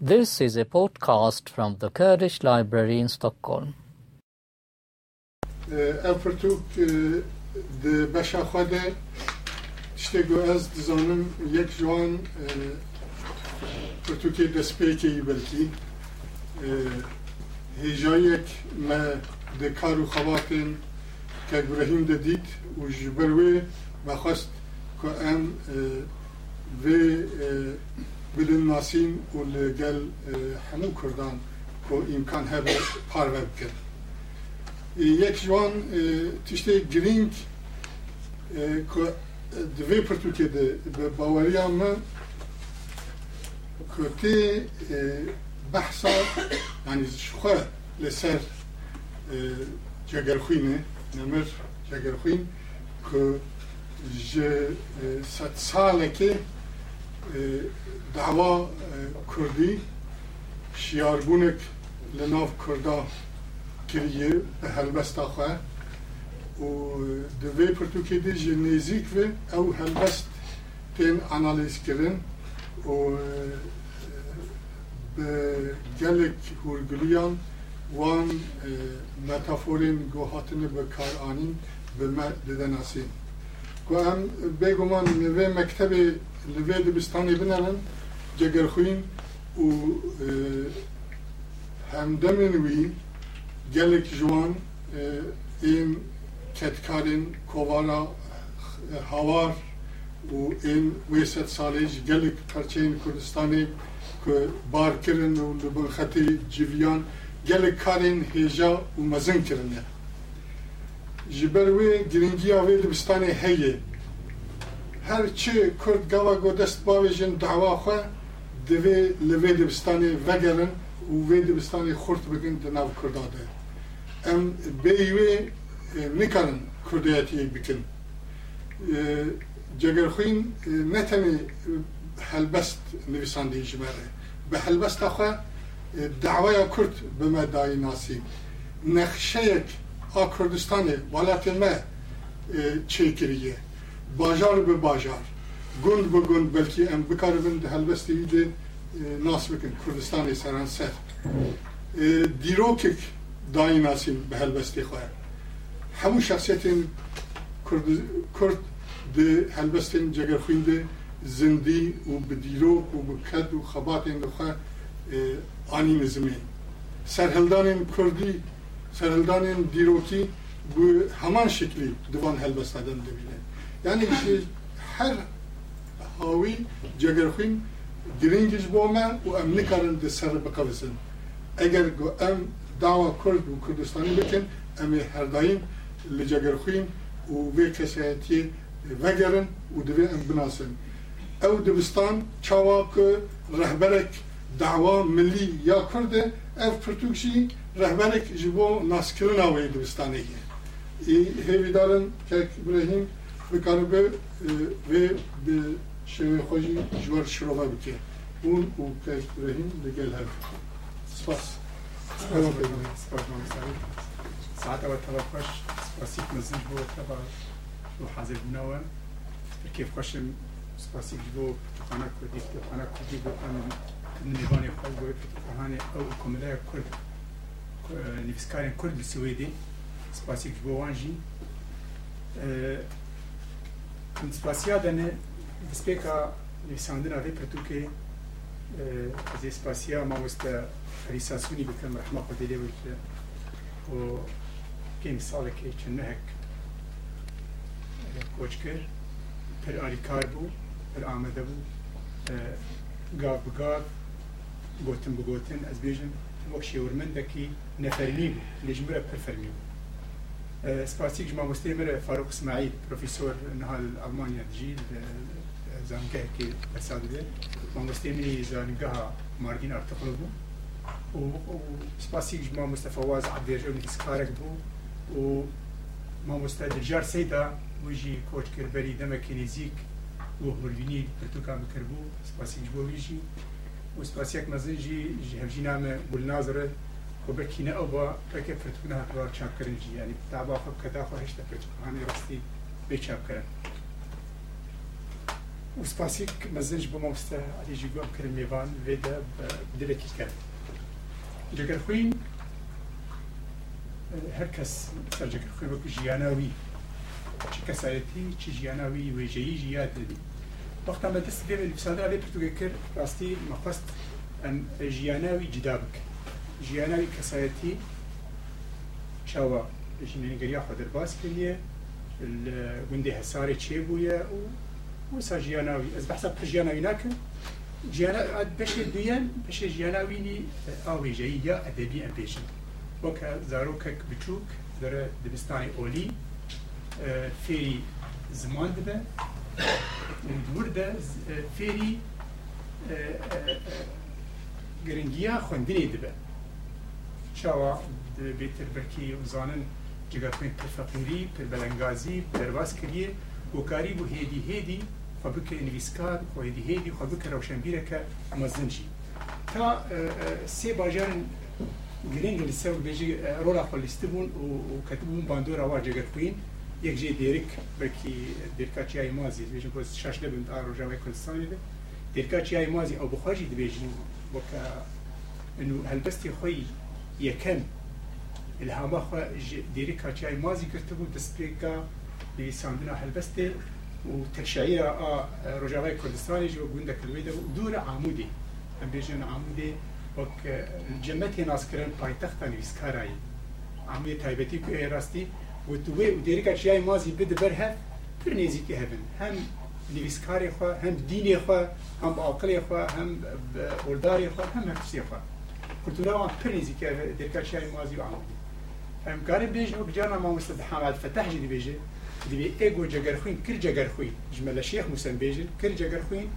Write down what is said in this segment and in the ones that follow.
This is a podcast from the Kurdish Library in Stockholm. افرتوک ده بشا خود شتگو از دزانم یک جوان افرتوکی دسپی که بلکی هیجا یک ما ده کارو خواتن که ابراهیم ده دید و جبروی مخواست که ام و bilin nasîn û li gel e, hemû Kurdan ku imkan hebe parve bikin. E, yek jiwan e, tiştê girîng ku di vê pirtûkê de bi baweriya me ku tê behsa yani jixwe li ser cegerxwînê nemir cegerxwîn ku ji sedsalekê دعوا کردی. شیاربونک لناف کردا کریه به هلبستا خواه و دوی پرتوکی دی جه نزیک و او هلبست تین انالیز کرن. و به گلک هورگلیان وان متافورین گوهاتن به کار آنین به دیدن اسین و هم بگمان نوی مکتب li dibistani binêrin cegerxwîn û e, hemdemên wî gelek ji wan e, ên ketkarên kovara e, hawar û ên wê sed salê ji gelek qerçeyên Kurdistanê ku bar kirin û li bin xetê civiyan gelek karên hêja û mezin kirine. Ji ber wê giringiya wê dibistanê heye هر چی کرد گوا گودست باویجن دعوا خو دوی لوی دبستانی وگرن و وی دبستانی خورت بگن دناو کرداده. ام بیوی نکرن کردیتی بکن. جگر خوین نتمی حلبست نویسنده جمره به حلبست خو دعوای کرد به مدای ناسی. نخشه یک آ ما چیکریه باجار به باجار گند به گند، بلکی ام بکاربند هلبستی ایده ناس بکن کردستان سران سر دیروکک دایی ناسیم به هلبستی خواه همو شخصیت کرد ده هلبستین جگر خوینده زندی و به دیروک و به کد و خبات این دخواه آنی نزمین سرهلدان کردی سرهلدان دیروکی به همان شکلی دوان هلبستادن دویده helbestadan debine. Yani işte her havi cegerxin giringiz bome u em nikarin de ser bikavisin. Eğer em دعوة كرد وكردستاني بكن أمي هرداين لجاگرخوين وفي كسياتي وگرن ودوي ام بناسن او دبستان چاواك رهبرك دعوة ملي يا كرد اف پرتوكشي رهبرك جبو ناسكرنا وي دبستاني هي هيوي دارن بكاربه ve bir şey hoji jwar şurova bike. Un u kek Ibrahim de gel her. Spas. ساعات أول تبع خوش سپاسیک مزنج بو تبع بو حاضر بناوه كيف خوش سپاسیک بو تقانا كردي تقانا كردي بو أنا نيفاني خوش بو تقانا أو كملايا كرد نفسكارين în situația de ne Bespeka nefsandina ve pretuke здесь спасия мамыста риса суни бикем рахма кудилевич о кем сале ке ченнек кочкер пер арикар бу пер амеде бу гав гав gotin bi gotin ez bêjim wek şêwirmendekî neferînî bû lê ji min re pir fermî bû سپاسیک مامۆستی مرە فاروق اسماعیل پروفیسۆر نهال ئەلمانیا دژی زانگەهێکی بەساد بێت مامۆستی منی زانگەها ماردین ئارتقل بوو وسپاسیک مامۆستەفە واز عبدێژە سکارێک بوو و مامۆستا دجار سەیدا وژی کۆچکردبەری دەمەکی نزیک و هۆلوینی پرتوکان بکردبوو سپاسیک بۆ ویژی. و هەمژی نامە گولنازرە خۆبەرکینە ئەو بە پێکە پرتوکە هاتوار چاپکردنجی ینی تاباخە کەداخوا هێشتا پرتوکانی ڕاستی بێ چاپکردن وسپاسیک مزنج بۆ مامۆستا علیژی گوم کرد میێوان وێدا دلێکی کرد. جگەر خوین هەر کەس سەرجەکە خوێ وەکو ژیاناوی چی کەسایەتی چی ژیاناوی وێژەیی ژیاد دەبی وەختان بە دەست بێ لیساندا لێ پرتوگە کرد ڕاستی مەخواست ئەم ژیاناوی جدا بکە ژیاناوی کەسایەتی چاوە ژینەنیگەریا خۆ دەرباز کردیە لە گوندی هەسارێ چێ بووە و وسا ژیاناوی ئەس بەحسا پژیاناوی ناکەن جیانا بەشێ دویان بەشێ ژیاناوینی ئاوێژەیی یا ئەدەبی ئەم پێشن. وەکە زارۆکەک بچووک دەرە دبستانی ئۆلی فێری زمان دەبە دووردا فێری گرنگیە خوێندنی دەبە. چاوە بێتر بەرکی وزانن جگەتمێک پر فەقیری پر بەلەنگازی دەرباز کردیە بۆکاری بۆ هێدی هێدی خۆ بکە نویسکار خۆ هێدی هێدی خۆ بکە ڕەوشەنبیرەکە مەزنجی تا سێ باژارن گرنگ لەسەر بێژی ڕۆلا خۆلیست بوون و کەتبوون باندۆرا وا جگەرخوین یەک ژێ دێرک بەکی دێرکاچیای مازی بێژم بۆ شش دەبن تا ڕۆژاوی کوردستانی بێ دێرکاچیای مازی ئەو بخواژی دەبێژین بۆکە هەلبەستی خۆی یەکەم الهاما خو دیری کاچای مازی کرده بود دست پیکا نویساندنا هلبسته و تکشایر آ رجاوای کردستانی جو گونده کلویده و دور عمودی. هم بیجن عمودی وک جمعتی ناس کرن پایتخت نویسکارایی. عمودی تایبتی که راستی و توی و دیری کاچای مازی بده بره پر نزیکی هبن هم نویسکاری خو هم دینی خو هم عقلی خو هم اولداری خو هم هرسی خو كرتونا كرنيزي كديركا شاري موازي وعمل امكاني بيجي وكجانا ما مستد حماد فتح جدي بيجي دبي ايجو جگر خوين كل جگر خوين جمله شيخ مسلم بيجي كل جگر خوين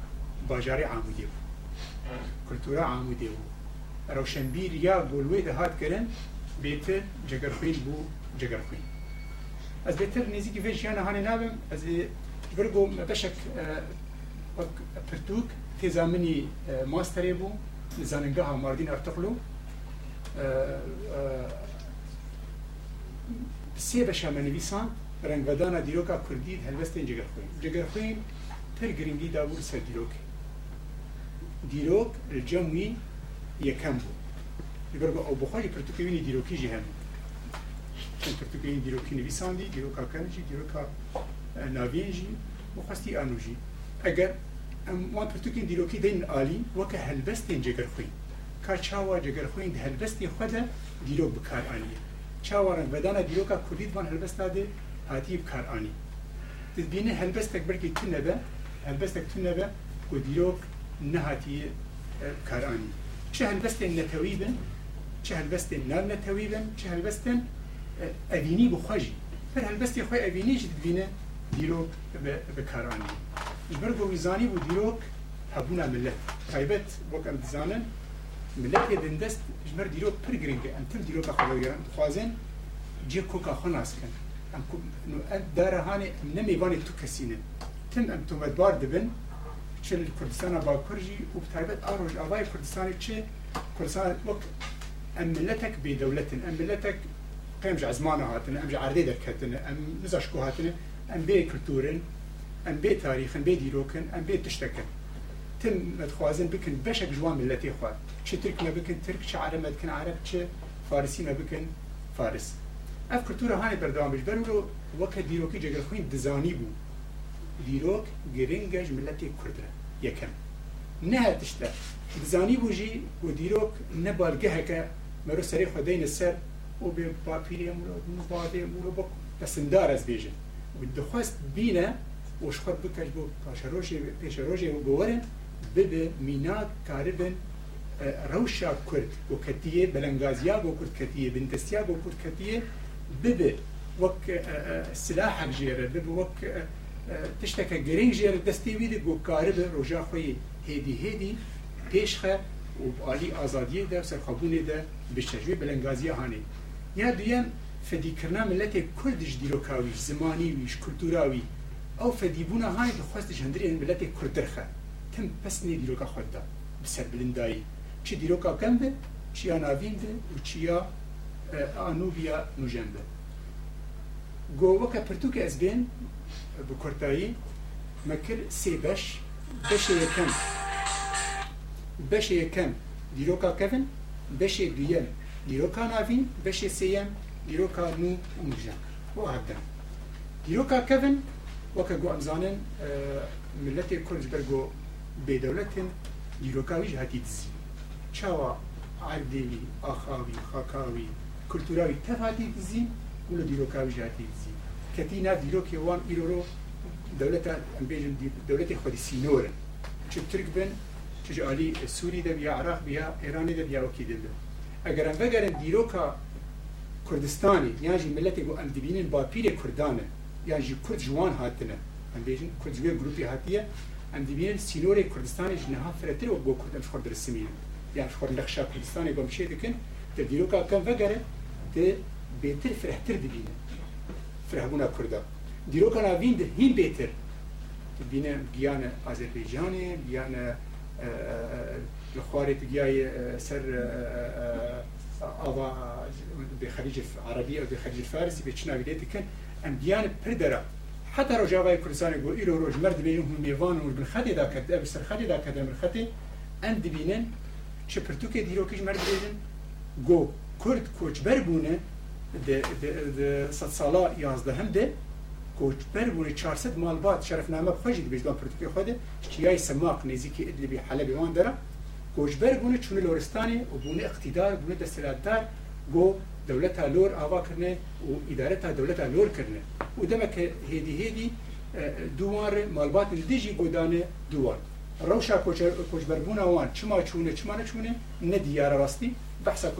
باجاري عامودي كرتورا عامودي روشنبير يا بولوي هات كرن بيت جگر خوين بو جگر خوين از بهتر نزیکی فیش یعنی هانی نبم از برگو بشک پرتوک تزامنی ماستری بو زاننگاه ماردین ارتقلو سێ بە شەمەنویسان ڕنگڤدانە دیرۆکا کوردی هەلوەستێن جگەرخۆین جگەرخۆین پر گرنگی دابوو سەر دیرۆک دیرۆک جەموی یەکەم بوو لەبەر بە ئەو بخۆی پرتوکەوینی دیرۆکیژی هەموو پرتوکەین دیرۆکی نویساندی دیرۆکاکەنجی دیرۆکا ناوێنژی بخواستی ئانوژی ئەگەر وان پرتوکین دیروکی دین آلی وکه هلبستین جگرخوی کار چاوا جگرخوین ده هلبستی خود دیروک بکار آنی چاوا رنگ بدانا دیروکا کلید وان هلبست داده هاتی بکار آنی دید هلبست هلبستک برکی تو نبه هلبستک تو نبه و دیروک نهاتی بکار آنی چه هلبستین نتوی چه هلبستین نار نتوی چه هلبستین اوینی بخواجی هر هلبستی خوی اوینی جدید بینه دیرۆک بکارانی ژبەر بۆ ویزانی بوو دیرۆک هەبوونا ملت. تایبەت وەک ئەم دزانن ملت دندست جمر دیرو پر گرینگه ام تم دیرو کا خبر گرن. خوازن جی کوکا خو ناس کن. ام کو نو اد دار هاني ام نمی وانی تو کسینه تم ام تو مدبار دبن چل کردستان با کرجی و آروج آوای کردستان چه؟ کردستان وقت ام ملتك بدولتن ام ملتك قيم جا زمان هاتن ام جا عردي دركتن ام نزاشكو en بێ ام ئەم بێ تاریخن بێ دیرۆکن ئەم بێ تشتەکەن تم مەتخوازن بکن بشك جوان ملەتی خوارد چ ترکمە بکن ترک چ عرە مەکن عرب چ فارسیمە بکن فارس. ئەف کللتورە هاانی بەرداوامیش بەرو وەکە دیرۆکی جگەرخوین دزانی بوو. دیرۆک گرنگەش ملەتی کوردە یەکەم. نه تشتە. دزانی بوژی و دیرۆک نەبالگەهەکە مەرو سەری خودەینە سەر و بێ باپیرێ مرۆ بادێ مرۆ بە پسندار ئەس بێژن. و دخواست بینه و شخواد بکش بو پاشروشی پیشروشی و گورن ببه مینا کاربن روشا کرد و کتیه بلنگازیا بو کرد کتیه بندستیا بو کرد کتیه ببه وەک سلاح جیره ببە وەک تشتک گەرەنگ جیره دەستی ویده گو کارە بە ڕۆژا خۆی هێدی هێدی پێشخە و عالی آزادیه دە سەرخەبوونێ دە بشتەژوی بەلەنگازیە هاانێ یا دوێن فدیکردنا ملتێک کوردش دیرۆکاوی زمانی ویش کولتوراوی. ئەو فەدیبوونا هاای دەخواستش هەندرێن ملەتێک کوردرخە تم پستنی دیرۆکە خۆتدا. بسەر بلندایی. چی دیرۆکا کەم بێ؟ چیا ناوین بێ؟ و چیا ئانوبیا نوژەن بێ. گۆوەکە پرتوکە ئەس بێن بە کورتایی مەکر سێ بەش. بەشێ یەکەم. بەشێ یەکەم. دیرۆکا کەون بەشێ دویەم دیرۆکا ناوین بەشێ سێەم دیرۆکا نو و مژە بۆ هەبدە دیرۆکا کەون وەکە گۆ ئەمزانن ملەتێ کورج بەرگۆ بێدەولەتن دیرۆکاویش هەتی دزی. چاوە عردێوی ئاخاوی خاکاوی کولتوراوی تەفاتی دزی و لە دیرۆکاویش هەتی دزی. کەتی نا دیرۆکی وان ئیرۆرۆ دەولەتە ئەم بێژن دەولەتی خۆی سینۆرن چ ترک بن چ عالی سووری دەبیا عراق بیا ئێرانی دەبیا وەکی دەبێت. ئەگەر ئەم بەگەرن دیرۆکە کوردستانی یان جی ملت گو ام دبینن با پیر کردانه یان جی کرد جوان هاتنه ام بیجن کرد جوی گروپی هاتیه ام دبینن سینور کردستان جنها فرتر و گو کردم شخور درسمین یان شخور نقشا کردستانی گو مشه دکن در دیروکا کم وگره ده بهتر فرحتر دبینه فرهبونا کرده دیروکا ناوین ده هین بهتر دبینه گیان آذربایجانه گیان لخواری تگیای سر ئاوا بخەریج عربی ئەو بخەریج فارسی بێ چناوی لێ دکن ئەم پر دەرە حتى رجاوای کوردستانی بۆ ئیرۆ ڕۆژ مرد بێن هون نێوان و بخەتێدا کە سەرخەتێدا کە دەمرخەتێ ئەم دبینن چ پرتوکێ دیرۆکیش مرد بێژن گۆ کورد کۆچبەر بوونە سەد ساڵا یازدەهم دێ کۆچبەر بوونی 400 مالبات شەرفنامە خۆشی دەبێژدان پرتوکی خۆدە شتیای سەماق نێزیکی ئدلبی حەلەبی وان دەرە گوجبر بونه چون لورستانی و بونه اقتدار بونه دستلاتدار گو دولت لور آوا کرنه و اداره تا دولت لور کرنه. و دمک هیدی هیدی دوار مالبات دیجی گودانه دوار. روشا کوچبربون اوان چما چونه چما نچونه؟ نه دیار راستی. بحثا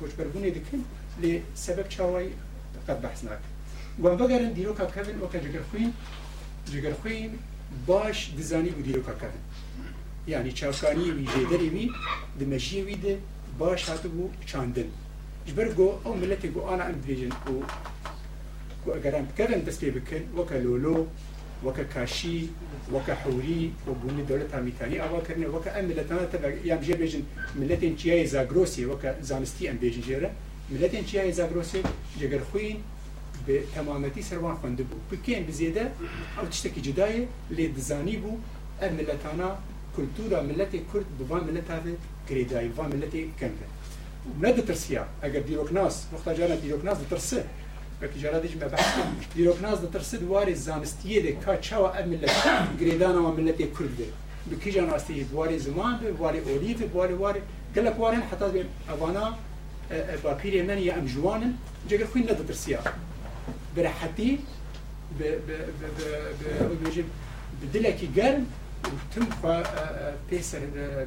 کوچبربونه دکن لی سبب چاوی قد بحث نکن گوان بگرن دیرو کب کبن و که جگرخوین جگرخوین باش دزانی و دیرو کب کبن یعنی چاوکانی وی ژێدەری وی دمەژی وی دێ باش هاتو بوو چاندن. جبر گۆ ئەو ملەتی گۆ ئانا ئەم درێژن و ئەگەران بکەن دەست پێ بکەن وەکە لۆلۆ وەکە کاشی وەکە حوری و بوونی دەولەت هامیتانی ئاواکردن وەکە ئەم ملەتانە یان بژێ بێژن ملەتێن چیای زاگرۆسی وەکە زانستی ئەم بێژن ژێرە. ملەتێن چیای زاگرۆسی جگەر خوین به تمامەتی سەروان خوێند بوو. بکەین بزێدە ئەو تشتێکی جدایە لێ دزانی بوو ئەم ملەتانە کولتورا ملەتی کورد بوان ملەتاێ گرێدایی وان ملەتی کەمکە نەدەترسیا ئەگەر دیرۆکناس مختاجانە دیرۆکناس دەترسە بەتیجارە دیش مە بەحث دیرۆکناس دەترسد واری زانستیە دێ کا چاوە ئەم ملەت گرێدانەوە ملەتی کورد بێ بکیژان ئاستی بواری زمان بێ بواری ئۆلیف بواری واری گەلک وارن حتا بێ ئەوانە باپیرێ من یا ئەم جوانن جگە خوین نەدەترسیا برەحەتی بدلێکی گەرم تم پێسەر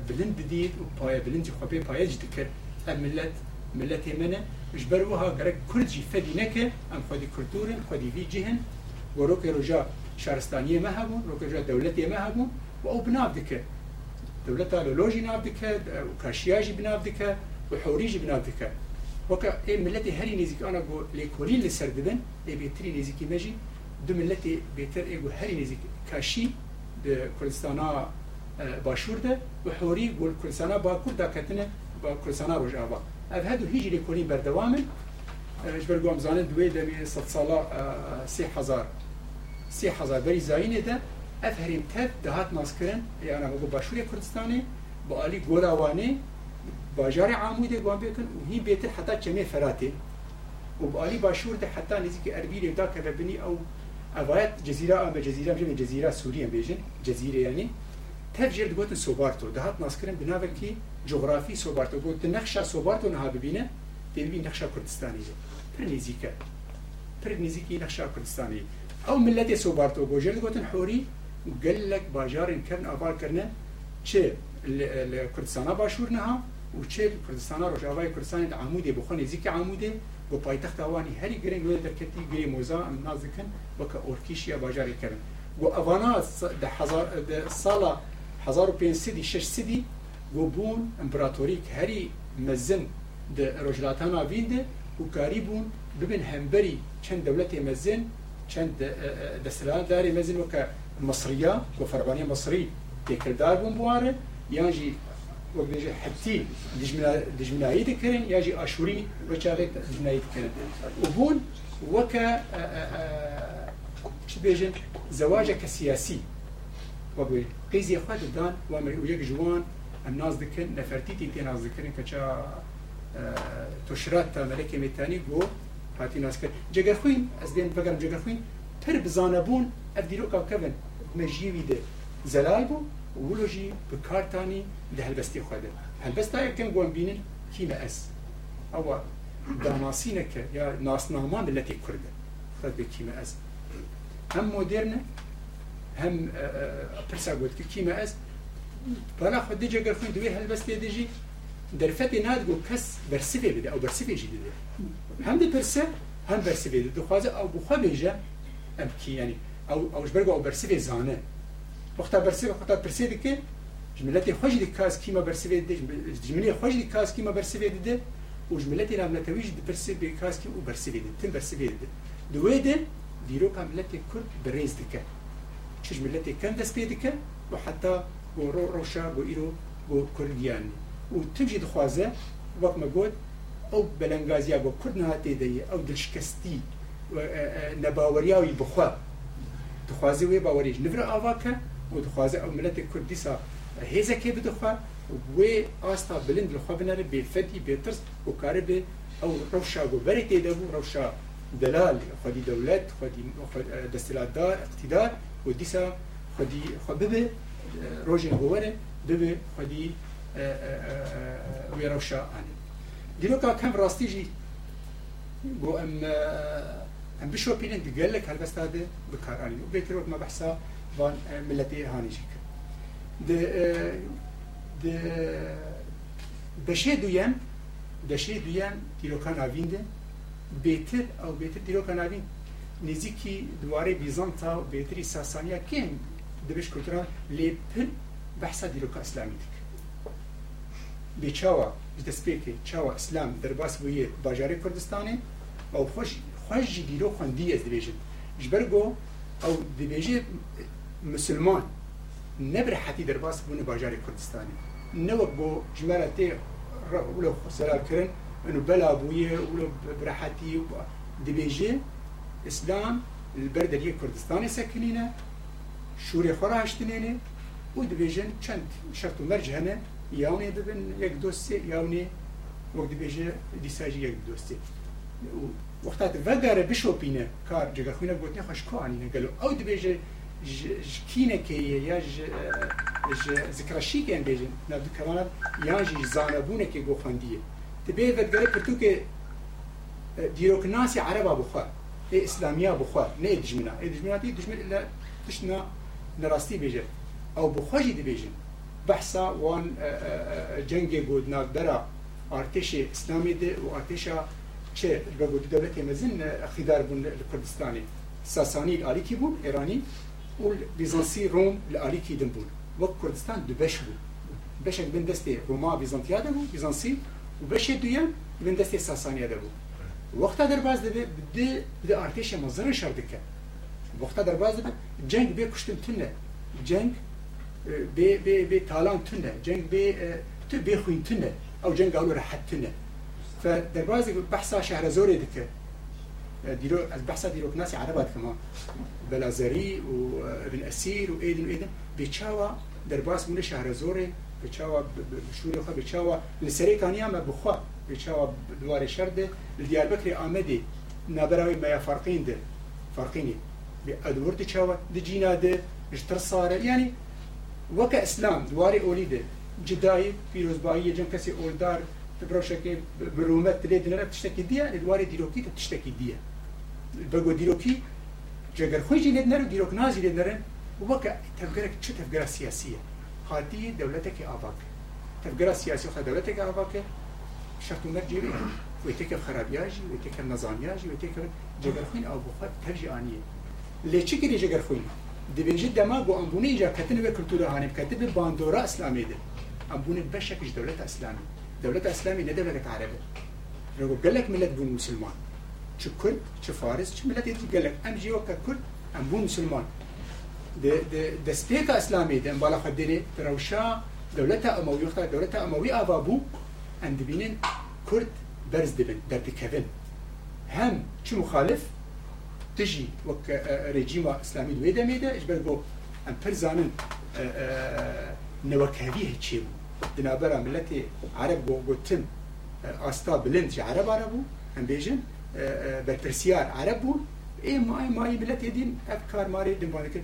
بلند بدیت و پایە بلندی خۆ پێ پایەج دکرد ئەم ملت ملەتی منە مش بەروەها گەرەک کوردجی فەدی نەکە ئەم خۆدی کولتورن خۆدی وی جهن. وەڕۆکە ڕۆژا شارستانیە مە هەبوو ڕۆکەژا دەولەتی ئێمە هەبوو و ئەو بناو دکە دەولەتا لە لۆژی ناو دکە و کاشیاژی بناو دکە و حوریژی بناو دکە وەکە ئێ ملەتی هەری نێزیکانە بۆ لێکۆلی لەسەر دەبن لێ بێتری نێزیکی مەژی دو ملەتی بێتر ئێگو هەری نێزیک کاشی کوردستانا باشورده و حوری گل کوردستانا با کورد کتنه با کوردستانا روش آوا. اف هدو هیجری کنی بردوامن جبر گوام زانن دوی دمی ست سالا سی هزار. سی هزار بری زاینه ده اف هریم تب دهات ناس کرن یعنی بگو باشوری کردستانی با علی گولاوانی باجار عاموده گوام بیکن و هی بیتر حتی چمی فراتی و با علی باشور ده حتی نزی که اربیری دا که ببینی او دەبنی ئەو ئەوایەت جززیرا ئەمە جززیرا بژێ جززیرا سووریە بێژن جززیرە ینی تەفجێر گوتن سۆبارتۆ داهات ناسکردن بناوێکی جغرافی سۆبارتۆ گوت نەخشا سۆبارتۆ نها ببینە دەبی نەخشا کوردستانی پر نزیکە پر نزیکی نەخشا کوردستانی ئەو ملەتی سۆبارتۆ گۆژێر گوتن حۆری گەلک باژارن کردن ئاوارکردنە چه لە کوردستانە باشوور نەها و چه کوردستانە ڕۆژاوای کوردستانی عمودێ بخۆ نزیکی عمودێ بۆ پایتەخت ئەوانی هەری گرنگ لێ دەرکەتی گرێ مۆزا ئەم نازکن وەکە ئۆرکیشیە باژاری کردن. و ئەوانە ساڵە 1500 بۆ بوون ئەمپراتۆریک هەری مەزن ڕۆژلاتانە ویندە و کاری بوون ببن هەمبەری چەند دەولەتی مەزن چەند دەسەلاتداری مەزن وەکە مصریە بۆ فەربانی مصری تێکردار بوون بوارە یانژی وەکبێژە حتی دژمنایی دەکردن یاژی ئاشووری ڕچارێک دژمنایی دەکردن و بوون وەکە چ بێژن زەواجە کە سیاسی وەگوێ قیزی خوا دان و یەک جوان ئەم ناز دکن نەفەرتیتی تێ ناز دکردن کە چا تۆشرات تا مەلەکێ مێتانی گۆ هاتی ناسکرد جگەخوین ئەس دێن بەگەرم جگەخوین پر بزانە بوون ئەف دیرۆکا کەبن وولوژی بكارتاني ده هلبستی خواده هلبستا یکم گوان بینن هیمه اس او داناسینه که یا ناسنامان ملتی کرده خود به کیمه هم مدرن هم پرسا گفت که کیمه از بنا خود دیجا گرفون دوی هلبستی دیجی در فتی کس او برسیفه جديد هم دی پرسه هم برسیفه ده دخوازه او بخوا بیجه ام كي یعنی او اوش برگو او برسیفه زانه وقتا برسي وقتا برسي دكي جملتي خوش دي كاس كيما برسي دي جملتي خوش دي كاس كيما برسي دي وجملتي لا ملتويج دي برسي بي كاس كي وبرسي دي تم برسي دي دويد ديرو كان ملتي كرد بريز دكا تش ملتي كان دس بي دكا وحتى ورو روشا بو ايرو بو كرديان وتمشي دخوازه وقت ما قلت او بلنگازیا بو کرد نهاتی دی او دلشکستی نباوریا وی بخوا. دخوازی وی باوریش نفر آواکه و دخوازە ئەو ملەتی کوردیسا هێزەکێ بدخوا وێ ئاستا بلند لەخوا بنەرە بێفەتی بێترس و کارە بێ ئەو ڕەوشا بۆ بەری تێدەبوو ڕەوشا دلال خودی دولت خودی دەستلاتدار اقتیدار و دیسا خودی خو ببێ ڕۆژێ بۆوەرە ببێ خودی وێ ڕەوشا ئاێ دیرۆکا کەم ڕاستیژی بۆ ئەم ئەم بشۆپینن دیگەلێک هەلبەستادە بکارانی و بێترۆکمە بەحسا وان ملەتی هانیشی کرد بەشێ دویان دەشێ دویان دیرۆکان ئاویندە بێتر ئەو بێتر دیرۆکە ناوین نزیکی دوارەی بیزانتا و بێتری ساسانیا کێن دەبش کولتورا لێ پر بەحسا دیرۆکە ئەسلامی دک بێچاوە دەستپێکی چاوە ئەسلام دەرباس بوویە باژاری کوردستانی ئەو خۆش خۆشی دیرۆ خوندی ئەس دەبێژن ژبەر گۆ ئەو دەبێژێ مسلمان. نەبر حەتی دەرباس بوون باژاری کوردستانی نەوەک بۆ ژمارە تێ لە سەرکردن انه بلا بويه ولو براحتي دبيجي اسلام البرد اللي كردستان ساكنينه شوري خورا هشتنينه ودبيجن چند شرط مرج هنا ياوني ببن يك دوسي ياوني وقت دبيجي ديساجي يك دوسي وقتات وگاره بشوپینه کار جگه خوینه گوتنی خوش کوانی قالوا أو دبيجي کینه که یا ذکرشی که بیجن نبدو کواند یا جی زانبونه که گوخندیه تبه ودگره پرتو که دیروکناسی عربا بخوا ای اسلامیا بخوا نه دجمنا ای دجمنا تی دجمن الا تشنا نراستی بیجه او بخواجی دی بیجن بحثا وان جنگ گودناک درا ارتش اسلامی دی و ارتش چه بگو دولت مزن خیدار بون کردستانی ساسانی الالی کی بود ایرانی ul Bizansi, Rom li alikî din bûn. Wek Kurdistan du beş bû. Beşek bin destê Roma Bizantiya de bû, Bizansî û beşê duyem bin destê Sasaniya de bû. Wexta derbaz dibe di di artêşa mazarin şer dike. Wexta derbaz dibe ceng bê kuştin tune. Ceng bê bê bê talan tune. Ceng bê tu bê xwîn tune. Ew ceng galo rehet tune. Fe derbaz dibe behsa Şehrezorê. ديرو البحث ديرو ناس عربات كمان بلازري وابن أسير وايدن وايدن بيتشاوا درباس من شهر زوري بچاوا شوری خو بچاوا لسری کانیا ما بخوا. بچاوا دوار شرده. لديار بكري آمدي نابراوي ما فرقين ده. فرقيني بأدور تشاوا دجينا ده. اشتر صار يعني وكا إسلام. دواري اوليده جداي فيروز باي جن كسي اولدار تبروشك برومت تريد نرى تشتكي ديا دواري ديروكي تشتكي ديا. بقو ديروكي جگر خوشي لید نرو ديروك نازي لید نرن وكا تفكرك شو تفكرة سياسية. خاطی دولتك آباك. تفجر سياسي خا دولتك آباك شرط مرجع بيه ويتك خرابياجي ويتك نظامياجي ويتك جگرخوين أو بخات ترجع آنية. ليش كده جگرخوين دبيجي دماغ وأنبوني جا كتن بكرتورة هاني كتب باندورا إسلامي ده. أنبوني بشكش دولة إسلامي دولة إسلامي نه دولة عربية رغو قال لك ملت بون مسلمان. شو كرد شو فارس شو ملت يجي قال لك أم جيو ككرد أم بون مسلمان. دەستپێکە ئەسلامی دەم بالا خەدێنێ ڕەوشا دەولەتە ئەمەوی وەختا دەولەتە ئەمەوی ئاوا بوو ئەم دبینن کورد بەرز دەبن دەردەکەبن هەم چ مخالف تژی وەک ڕێجیمە ئەسلامی دوێ دەمێدە ئش بەر بۆ ئەم پرزانن نوكهوي هتشيبو دنابرا ملتي عرب وقتم آستا بلند جي عرب عربو هم بيجن برپرسيار عربو اي ماي ماي ملتي دين أفكار ماري دنبانك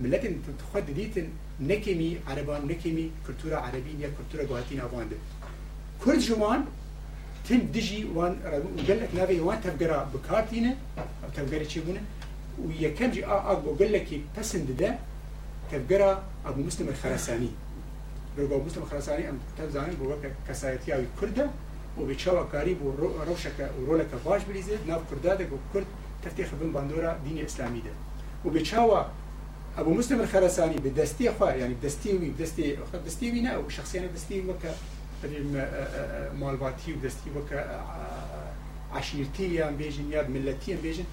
ملتي تخد ديتن نكمي عربان نكمي كلتورة عربية كلتورة قواتين افاند كرد جوان تم دجي وان وقال لك نافي وان تفقرا بكارتينة. أو تفقرا تشيبونه ويكم جي آه آه وقال لك بسند ده تفقرا أبو مسلم الخرساني بەرگاوبووستە خراسانی ئەم تەزانین بۆ وەکە کەسایەتیاوی کوردە بۆ بە چاواکاری بۆ ڕەوشەکە ڕۆلەکە باش بریزێت ناو کوردادێک و کورد تەفتی خبن باندۆرە دینی ئسلامیدا و بە چاوە ئەبوو مستمر خەرسانی بە دەستی خوا ینی دەستیوی دەستی دەستیوی نە و شخصیانە دەستی وەکە مالباتی و دەستی وەکە عشیرتی یان بێژین یاد ملەتیان بێژن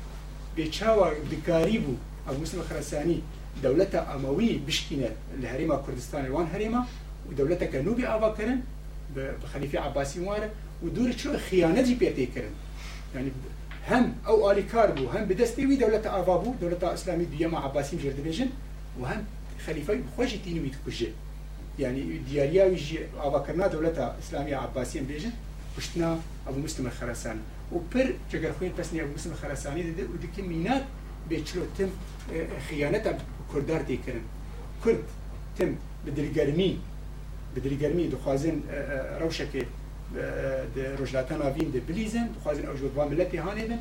بێ چاوە دکاری بوو ئەو مسلمە خەرسانی دەولەتە ئەمەوی بشکینە لە هەرێما کوردستانی وان هەرێمە و دەولەتەکە نوبی ئاواکردن بە خەلیفی عباسی وارە و دوور چۆ خیانەتی پێتێکردن يعني هم أو آلی کار بو هم بدستی وی دولت آوا بو دولت اسلامی دیما عباسی جرد بیجن و هم خلیفه خوشی تینو بیت کجه يعني دياريا ويجي أباكرنا دولة إسلامية عباسية بيجن وشتنا أبو مسلم الخراساني. وبر جگر خوين بسني أبو مسلم الخراساني ده ودي كمينات بيشلو تم خيانة كردار ديكرن كرد تم بدري دریگەرمی دخوازن ڕوشەکە ڕۆژلاتان ناوین دە بلیزن دخوازن ئەو ژۆوان لە پێهانێن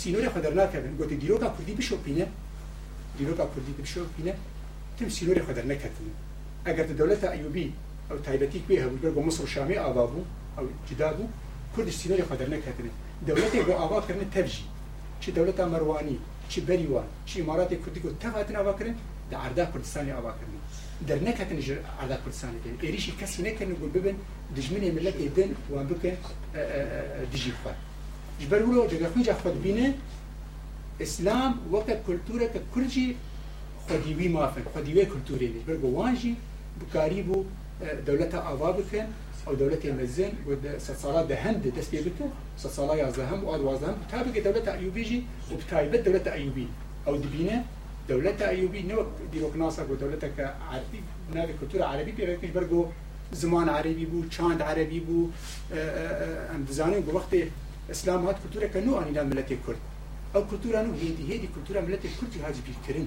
سینۆری خەدەرناکەن گوتی دیرۆکا کوردی بشۆپینە دیرۆکا کوردی بشۆپینە تم سینۆری خەدەر نەکەتن ئەگەر دەولەتە ئەیوبی ئەو تایبەتی پێ هەبوو بۆ مسر شامی ئاوا بوو ئەو جدا بوو کوردش سینۆری خەدەر نەکەتن دەولەتێک بۆ ئاواکردن تەبژی. چی دەولەتە مەروانی چی بەریوان چی ئماراتی کوردی و تەغاتن ئاواکردن دە عردا کوردستانی ئاواکردن در نکاتن جر عدا کردستان دین ایریش کسی نکنه گل ببن دجمنه ملت ایدن و بکن دجی خود. جبر ولو جگه خویجا خود بینه اسلام وقت کلتوره که کرجی خودیوی مافن خودیوی کلتوری دید برگو وانجی بکاری بو دولت آوا بکن او دولت مزن و ست سالا ده هند دست بيه بکن ست سالا یازده هم و آدوازده هم تابقه دولت ایوبی جی خب و بتایبت دولت ایوبی. او دبینه دولت ایوبی نو دیروک ناسا و دولت که عربی ناوی کلتور عربی پی برگو زمان عربی بو چاند عربی بو ام دزانیم بو وقت اسلام هات کلتور که نو آنینا ملت کرد. أو کلتور نو هیدی هیدی کلتور ملت کرد هاجی بیر کرن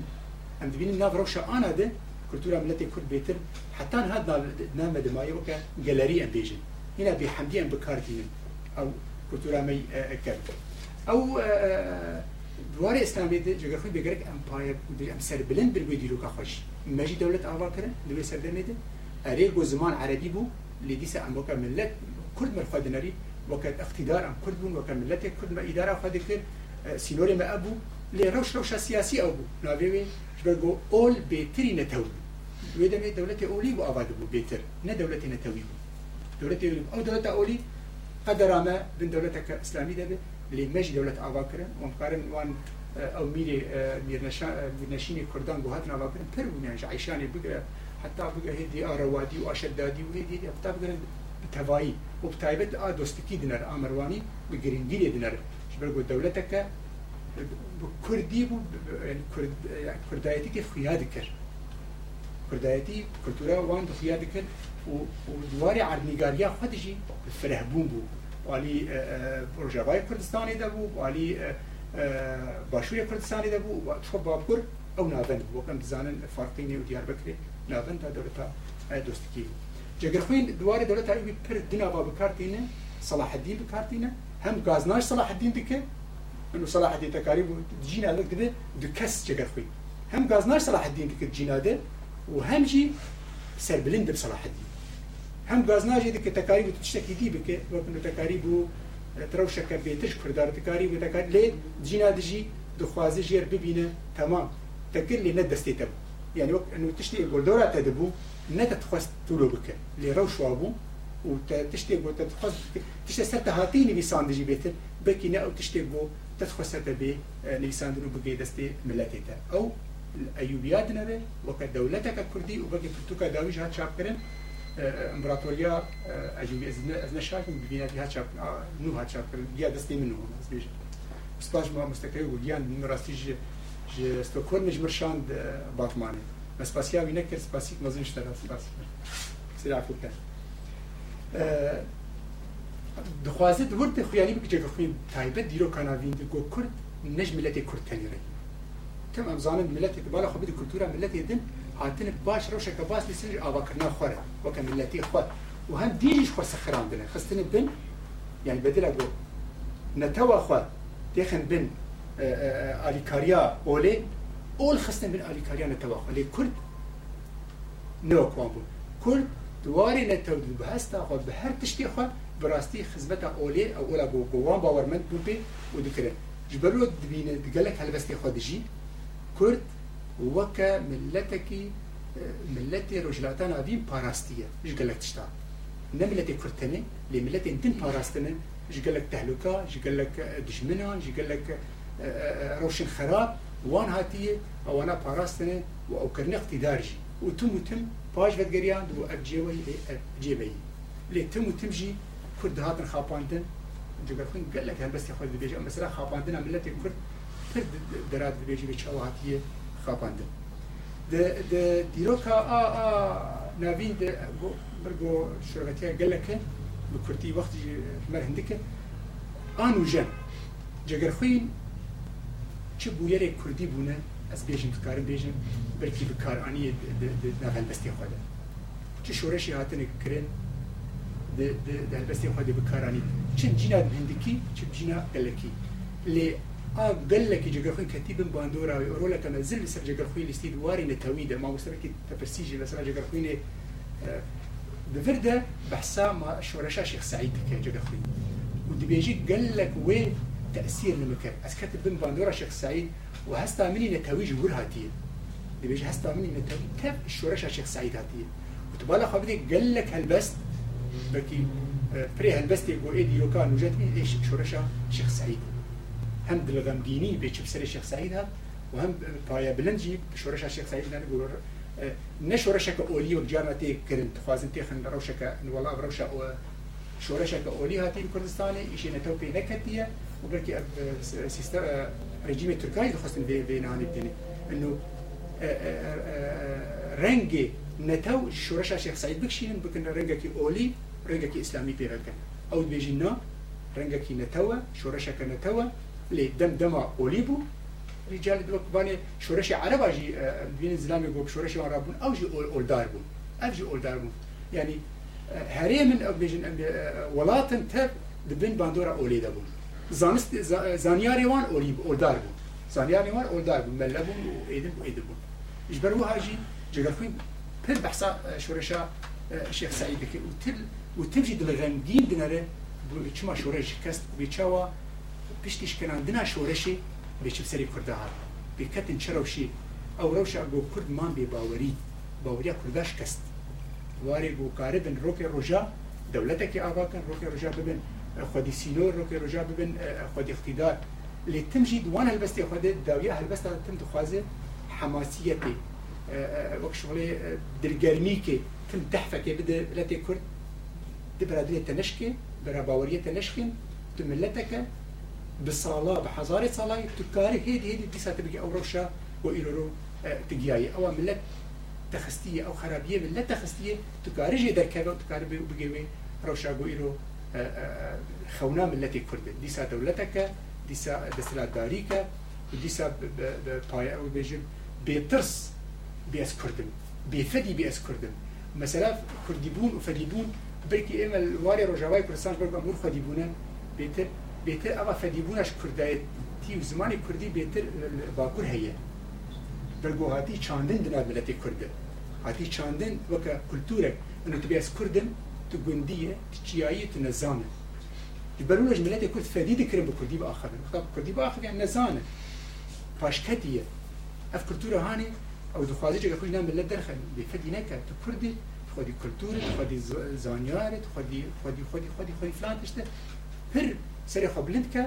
ام دبینیم ناو روشا آنا ده كلتورا ملتي كرد بيتر حتى هذا نام دماي وكا جاليري ام بيجن هنا بحمدي ام بكارتين أو كلتورا مي كرد أو دواري اسلامي دي جگر خوي بگرك امباير ام سر بلند بالوي ديلو كخوش ماجي دولة آوا كرن دوي سر دميدن اريغو زمان عربي بو اللي ديسا ام وكا ملت كرد مرخواد ناري وكا اقتدار ام كرد بون وكا ملت كرد ما ادارة خواد كر سينوري ما ابو لي روش روشا سياسي أو بو. ناوي بەگۆ ئۆل بێتری نەتەوی وێ دەمێت دەولەتی ئۆلی و ئاوا بوو بێتر نە دەولەتی نەتەوی بوو دەولەتی ئەو دەولەتە ئۆلی قەدەرامە بن دەولەتەکە ئسلامی دەبێت لێ مەژی دەولەت ئاواکردن وانکارن وان ئەو میری میرنشینی کوردان بۆ هاتن ئاواکردن پر بوونیان عیشانی بگرە حتا بگە هێدی ئاڕەوادی و ئاشەدادی و هێدی حتا بگرن بتەوایی و بتایبەت ئا دۆستکی دنەر ئامەروانی بگرنگیری دنەر بەرگۆ دەولەتەکە كردي بو يعني كرد يعني كردايتي كيف خياد كر كردايتي كلتورا وان خياد كر ودواري عرنيغاريا خدجي فرهبون بو والی ڕژاوای کوردستانی دەبوو والی باشووری کوردستانی دەبوو تۆ باپور ئەو نادەن وەکەم بزانن فارقی نێو دیار بکرێ. نادەن تا دەورەتا دۆستکی جگرخوین دووارە دەولەت ئەوی پر دنابا بکارتینە سەلاحەدین بکارتینە. هەم گازناش سەلاحەدین دکە ئەو سەلاحەدین تەکاری بوو جینا لەک دبێ دو کەس جگرخوین. هەم گازناش سەلاحەدین دکرد جینا دێ و هەمجی سەربلند بسەلاحەدین هەم گازناژی دکە تەکاری و شتێکی دی بکە وەکنتەکاری بوو ترەوشەکە بێتش کوردارتەکاری بتەکات لێ جینا دژی دخوازی ژێر ببینە تەمام. تەکرد لێ نەدەستێتە. بوو یعنی وەک تشتی گۆلدۆراتە دەبوو نەتەخواست تولۆ بکە. لێ ڕەوشوا بوو و تشتێک بۆ تەخواست تشتە سەرتە هاتی نویسان دژی بێتن بەکینە ئەو تشتێک بۆ تەخواستە بێ نویساندن و بگەی دەستێ ملەتێتە. ئەو ئەیوبیات نەبێ وەکە دەولەتەکە کوردی و بەگە پرتوکە داویش هات چاپکردن امبراطوريا اجنبي ازنا شاكن ببينات هاتشاب نو هاتشاب يا دستي منو زبيج استاج ما مستكاي من نراستي جي جي مش مرشان باتماني بس باسيا وينك ما مازن اشتغل سباسيك سير عفوك دخوازت ورد خیالی بک جگه خوین تایبت دیرو کاناوین گو کرد نج ملت کرد تنی رای تم امزانن ملت بالا خوبی دی کلتورا ملت دن هاتن باش روشه که باس لسنج آوا کرنا خوره. وکا ملتی خود و هم دیجیش خو سخران دنه خستن بن يعني بدل أقول نتوى خوا تخن بن آليكاريا أولي أول خستن بن آليكاريا نتوى خوا لي كرد نو كوان بون كرد دواري نتوى بهستا خوا بهر تشتي خوا براستي خزمتا أولي أو أولا بو بوان باورمند بون بي ودكرن جبرو دبين دقلك هلبستي خوا دجي كرد وكا ملتكي ملتي رجلاتان أبين باراستية إيش قالك تشتغل نملتي كرتني لملتي انتن باراستنن جي قال لك تهلكة جي قال لك دجمنة جي قال لك روشن خراب وان هاتيه أو أنا باراستنه أو كرني اقتدار جي وتم وتم باش فدقريان دو اجيوي جيبي لي تم وتم جي كرد هاتن خاباندن جغرفين قال لك هل بس ياخذ بيجي مثلا خاباندن ملتي كرد تر درات بيجي بيشاو هاتيه خاباندن د د دیروکا ا ا ناوین د برگو شرکتیا قال لك بكرتي وقت مر هندك آن و جن جگر خوین چه بویره کردی بونه از بیجن بکارم بیجن بلکی بکار آنی نغل بستی خواده چه شورشی هاتن کرن ده بستی خواده بکار آنی چه جینا هندکی چه جینا گلکی لی گلکی جگر خوین کتیبن باندورا و رولا کما زل سر جگر خوین استید واری نتویده ما مستمکی تپرسیجی لسر جگر خوین بفرده بحسا ما شورشا شيخ سعيد كجا خوي ودبيجي قال لك وين تأثير المكان أسكت بن باندورا شيخ سعيد وهستا مني نتاويج ور هاتين دبيجي هستا مني نتاوي تف الشورشا شيخ سعيد هاتين وتبالا خبري قال لك هالبست بكي بري هالبست يقول إيه ديو كان وجد إيش شورشا شيخ سعيد. هم دلغمديني بيتش بسري شيخ سعيد هات وهم بايا بلنجي شورشا شيخ سعيد نقول نشورشك أولي وجانا تي كرن تخوازن تي خن روشك والله بروشا أو شورشك أولي هاتي كردستاني إشي نتوبي نكتية وبركي سيستر رجيم التركي دخلت في بيناني الدنيا إنه رنجي نتو شورشا شيخ سعيد بكشين بكن رنجك أولي رنجك إسلامي بيغكن أو بيجينا رنجك نتوى شورشك نتوى لي دم دم أوليبو رجال دلوك باني شورشي عرب اجي بين زلام يقول شورشي عرب بون او جي اول دار بون او جي اول دار بون يعني هري من او بيجن ولاتن تب دبن باندورا اولي دبون زانست زانياري وان اولي اول دار بون زانياري وان اول دار بون ملبون وايدن وايدن بون يجبروا هاجي جغرفين بل بحثا شورشا شيخ سعيد كي وتل وتمشي دلغنجين دنره چما شورش کست بیچاوا پشتیش کردنا شورشی به چپ سری کرده هات به کتن چروشی او روش اگو کرد من بی باوری. باوری کرداش کست. واری گو کاره بن روک رجا دولت که آقا کن روک رجا ببن. خودی سیلو روک رجا ببن خودی اقتدار. لی تمجید وان هلبستی خود داویه هلبستا تم تخوازه حماسیتی. وەک شغڵی که تم تەحفەکێ بدە لەتێ کورد دبرادێتە نشکێ بەرا باوەریەتە نشکین تو ملەتەکە بصالة بحزارة صلاة تكاري هيدي هيدي دي ساتبقي أو روشا وإلورو تجياي أو ملت تخستية أو خرابية ملت تخستية تكاري جي دركبه وتكاري بقيوي روشا وإلو خونا ملتي كرد دي سا دولتك دي سا دسلا داريك ودي سا بايا أو بيجب بيترس بيس كردم بيفدي بيس كردم مثلا كرديبون وفديبون بركي إما الواري رجاوي كردستان بركي بيتر بهتر اوا فدیبونش کردایتی و زمان کردی بهتر باکور هیه برگو هاتی چاندن دنا ملت کرد. هاتی چاندن وکا کلتورک انو تبی از کردن تو گندیه تو چیایی تو نزانه. برونش ملت کرد فدید کرد با کردی با آخر. خب کردی با آخر یعنی نزانه. پاشکتیه. اف هانی او دخوازی چه خوش نم ملت درخه. به فدی نکرد تو کردی خودی کلتور خودی زانیار خودی خودی خودی خودی خودی فلان پر سر خو بلند که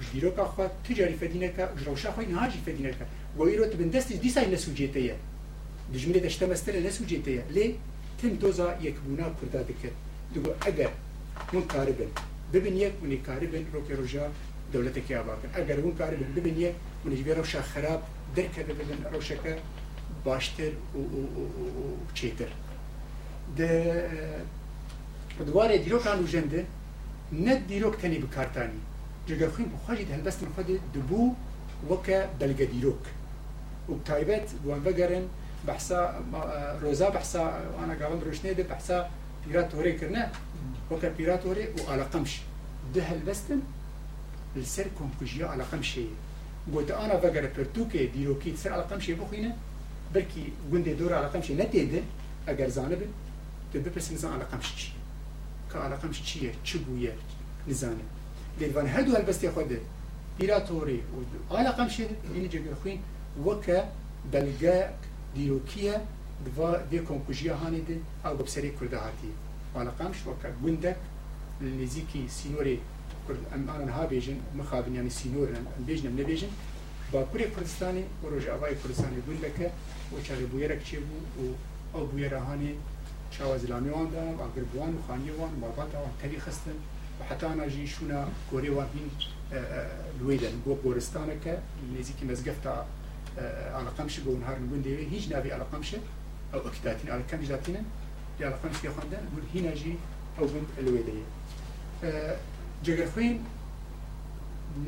جدیرو که خو تجاری فدینه که جروشا خو نهاجی فدینه که. و ایرو تبن دست دیسای نسوجیته یا دجمله دشته مستر نسوجیته یا لی تم دوزا یک بونا کردا دکر دو اگر من کاربن ببین یک منی کاربن رو که روجا دولت کی آباکن اگر من کاربن ببین یک من جبیر روشا خراب درک ببین روشا که باشتر و چیتر. ده دواره دیروکان و جنده نه دیروک تنی بکارتانی. جگر خوین بخواجی ده هلبست خود دبو وکا بلگه دیروک و بتایبت وان بگرن بحثا روزا بحثا أنا قابل روشنه ده بحثا بيرات هوري كرنا وكا بيرات هوري وعلى قمش ده هلبستن السر كونكوجيا على قمشي قلت أنا فقر برتوكي ديروكي تسر على قمشي بخينا بركي قندي دور على قمشي نتيده اگر زانبن تبقى بس على قمشي که علاقمش چیه؟ چی بویه؟ نزانه لیوان هر دو البستی خوده پیراتوری و علاقمش این جگر خوین. وکه بلگه دیروکیه. دوا دی کنکوژیا هانی دی او بسری کرده هاتی. علاقمش وکه گندک نزیکی سینوری ام آنان ها بیجن. مخابن یعنی سینور. ام بیجن ام نبیجن. با کوری کردستانی و روژاوای کردستانی گندکه و چاقی بویرک چه بو و او بویرهانی لامي وان دا واگر بوان وخاني وان مرباطا وان تلي خستن. وحتى أنا جي شونا كوري وان بين لويدن بو كورستانك نزيكي مزقفتا على قمش بو نهار نقول هيج نابي على قمشه أو اكتاتين على كم جاتين على قمش يا خندان نقول هنا جي أو بنت الويديه جگر خوین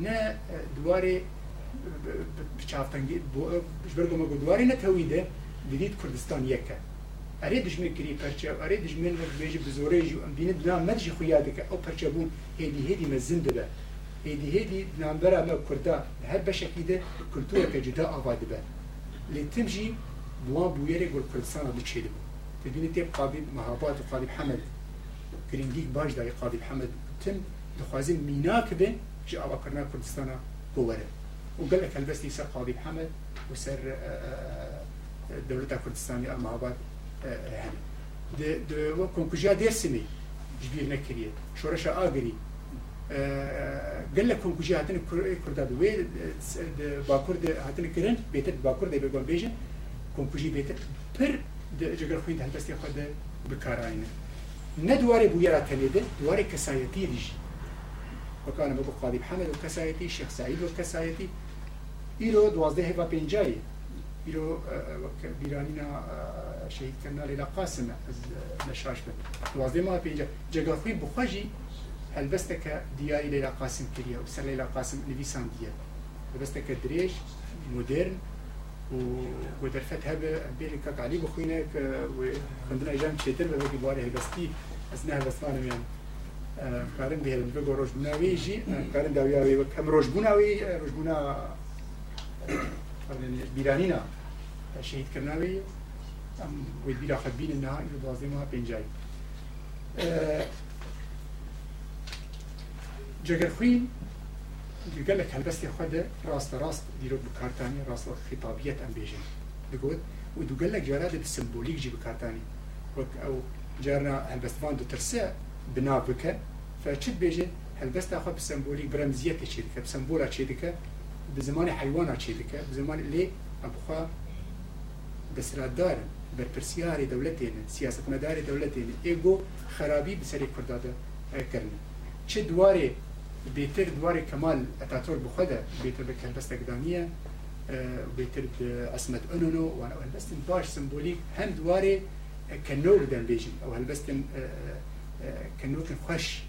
نه دواره بچافتنگی بجبرگو مگو دواره نه تویده. دیدید کردستان یکه. اری دشمن کری پرچه اری دشمن نک بیجی بزوره جو ام بینه دنام مدجی خویاده که او پرچه بون هیدی هیدی مزن ده هیدی هیدی دنام برا ما کرده هر بشکی ده کلتور که جدا آواده به لیتم جی بوان بویره گل کردستان آده چیده بود تبینه تیب قابیب محابات و قابیب حمد کرنگیک باش دای قابیب حمد تم دخوازه مینا که به جی آوا کرنا کردستان بوره و قل اکل سر قابیب حمد و سر دولت کردستانی محابات أما بعد هني د د وكونكوجيا دير سمي جبير نكريه شورشا آغري قال لك كونكوجيا هاتن كردا دوي باكور د هاتن كرن بيتت باكور د بيگون بيجن كونكوجي بيتت پر د جگر خوين هلبستي خود بكاراين ندواري بويرا تنيده دواري كسايتي ديجي وكان بقو قاضي محمد وكسايتي الشيخ سعيد وكسايتي إيرو دوازده هفا بينجاي إيرو بيرانينا شهيد كنا ليلا قاسم نشاش بن. دوازده ما بينجاي جاقا خوي بخواجي هلبستك دياري ليلا قاسم كريا وسر ليلا قاسم نفيسان ديا هلبستك دريش مودرن ودرفت هبه بيرك علي بخوينا وخندنا ايجام شيتر ببقي بواري هلبستي ازنها بسمانم يعني کارن به هلند بگو روش بناوی جی کارن داوی آوی و کم روش بناوی روش بنا بیرانینا شهید کرناوی بیرا خبین إنها ایلو دوازده ماه پینجای جگر خوین قال لك هلبستي خد راست راست ديرو بكارتاني راست خطابية ام بيجن دقول ودو قال لك جراد بالسمبوليك جي بكارتاني أو جارنا هلبستفان دو ترسى بنا بکە فچت بێژێ هەلبەست خۆ بسمبولی برەمزیەتی چی دکە بسمبولا چی دکە bi zimanê heywana çê dike bi zimanê lê برپرسیار دولتین سیاست مدار دولتین ایگو خرابی بسری کرداد آه، کرن چه دواره بیتر دواره کمال اتاتور بخود بیتر بکر آه، بست اقدامیه بیتر اسمت انونو و هلبستن باش سمبولیک هم دواره آه، کنور دن بیجن أو هلبستن کنور خوش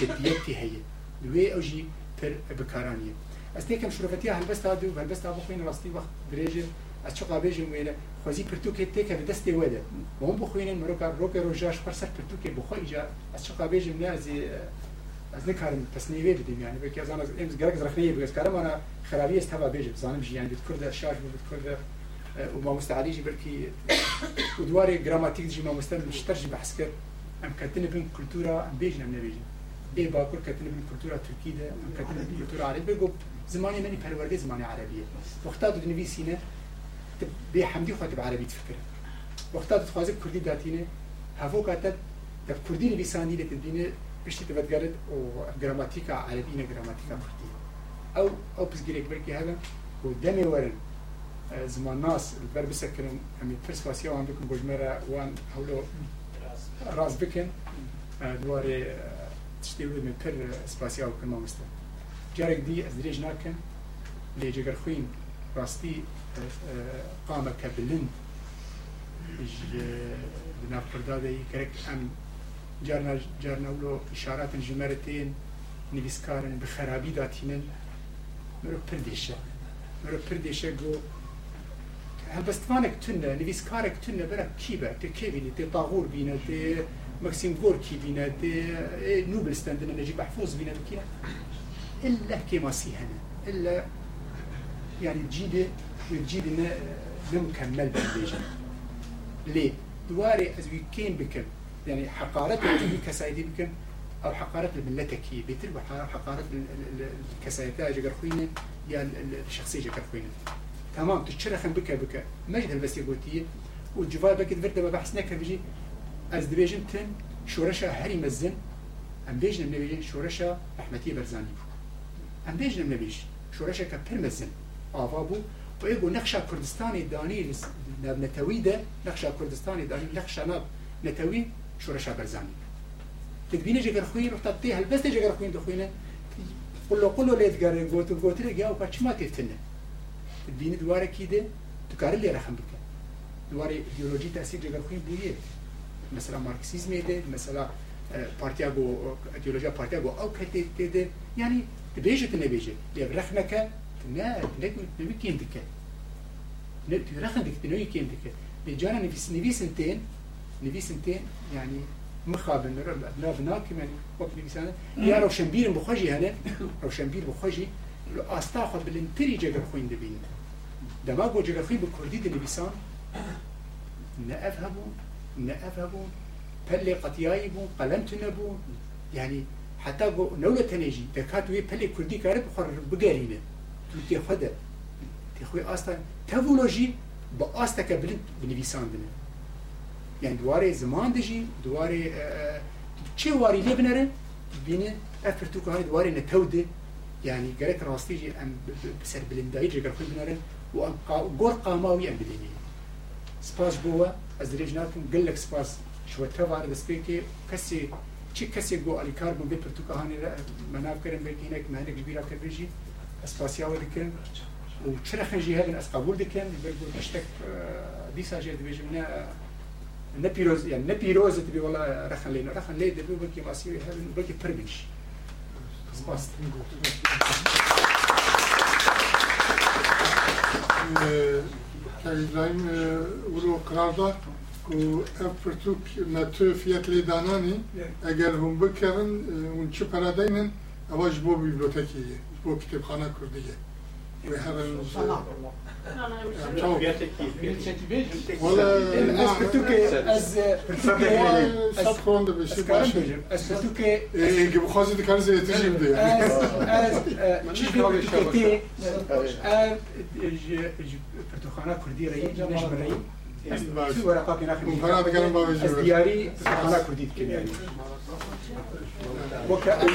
جدیتی هیه دوی اوجی تر بکارانیه از تیکم شروفتی هلبست ها دو هلبست ها بخوین راستی وقت دریجه اشقا بيجي ويلا خوزي برتوكي تيكا بدستي ودا وهم بخوين مروكا روكا روجاش فرسر برتوكي بخوي جا اشقا بيجي منازي از نکارم تصنیفی بدیم. یعنی بکی از آن از امز گرگ زرخنیه بگذ کارم آنا خرابی است هوا بیجم زانم جی یعنی کرده شاش بید کرده و ما مستعدی جی برکی. و دواری گراماتیک جی ما مستعد مشتر جی بحث کرد. ام كتن بين كلتورا ام بيجن ام نبيجن اي باكور كتن بين كلتورا تركي ده. ام كتن بين كلتورا عربي بيقول زماني مني پرورده زماني عربية وقتا دو نویسینه بي حمدي خاطب عربي تفكر. وقتا دو تخوازي كردي داتينه هفو كاتت دف كردي نویسانی لتدينة بشتي تبتقرد و جراماتيكا عربية جراماتيكا كردي أو أو بس جريك بركي هذا ودمي ورن زمان ناس البر بسكرن هم فرس فاسيا عندكم بجمرة وان هولو راز بکن دواره تشتی بود من پر سپاسیا و کنما مستن. جارك دي دريج ناكن لي جگر خوين راستي قامة كبلن بناف پرداده کرک أم جارنا جارنا ولو إشارات جمرتين نویسکارن به خرابی داتینن مرو پردیشه مرو پردیشه گو هەبستوانێک تونە نویسکارێک تونە بەرە کی بە تێ کێبینی تێ باغور بینە تێ مەکسیم گۆرکی بینە تێ نوبلستەندنە نەجی بەحفۆز بینە بکیە إلا كيماسي هنا إلا يعني جيدة جيدة نمكمل بالبيجن ليه؟ دواري أزوي كين بكم. يعني حقارة كسايدي بكم أو حقارة الملة كي بيتر وحقارة الكسايدة جگر خوينة يا الشخصية جگر خوينة. تمام تشرخن بك بك. مجد البس يقولتي والجواب بك فرد ما بحث نكر بيجي أز دبيجن تن شورشا هري مزن. أم بيجن نبيجن شورشا رحمتي برزاني بو. أم بيجن نبيج شورشا كبر مزن. و ایگو نقشه کردستان دانی نب نتوی ده نقشه کردستان دانی نقشه نب نتوی شورش برزانی تدبینه جگر خوین رو تطی هل بس جگر خوین دو خوینه. قلو قلو لید گره گوتو گوتو لگیا و پچما تیفتنه. تدبینه دواره کی ده؟ تو کاری لی رحم بکن دواره ایدئولوژی تاثیر جگر خوین بویه. مثلا مارکسیزم ده مثلا پارتیا گو ایدئولوژی پارتیا گو او کتی ده. یعنی تبیجه تنبیجه. لیب رخ نکه نه تو رخ دک تنوی کیم دکه بجانا نفیس نفیسنتين نفيسنتين يعني مخابن ابناء بنا كمان وقت نفيسانه يا روشنبير بخوجي هنا روشنبير بخوجي استا خود بلنتری جگر خوین دبین دما گو جگر خوین بکردی دنبیسان نه افهمون نه افهمون پلی قطیایی بون قلم تنبون يعني حتى جو نولة تنجي دكات وي بلي كردي كارب خر بقارينه لوتی خود تخوی آستا تولوژی با آستا که بلند بنویسان دنه یعنی دواره زمان دجی دواره چه واری لی بنره بینه افرتو که های دواره نتوده یعنی گرک راستی جی ام بسر بلندایی جگر خوی بنره و ام گور قاماوی ام بدینی سپاس بوا از دریج ناکن گلک سپاس شو تبار دست بی که کسی چه کسی گو علی کار بو بپرتو که هانی را مناب کرن بگینک مهنک جبیرا کر بجی اسپاسيا ودكن و چرا خنجي هذا اس قبول دكن بيقول اشتك ديسا جيد بيجي من نبيروز يعني نبيروز تبي والله رخن لينا رخن لي دبي بكي ماسيوي هذا بكي برمش سپاس كايدلاين ولو قرارداد و افرتوك نتو فيات لي داناني اگر هم بكرن ونچ پرادينن أواج بو بيبليوتيكي بو كتابخانه كرديه و هرن ولا اسبتوك از سب bu kütüphane Kürdiye. We haven't... Çok. Valla... Sat kondu bir şey başı. Gibi kozu dikkat edeceğim diye. Kütüphane Kürdiye neş bireyim. شو ورقات ناخذ ممكن هذا كلام بابا جوهر ازدياري سبحانك وديت كلياني وكأن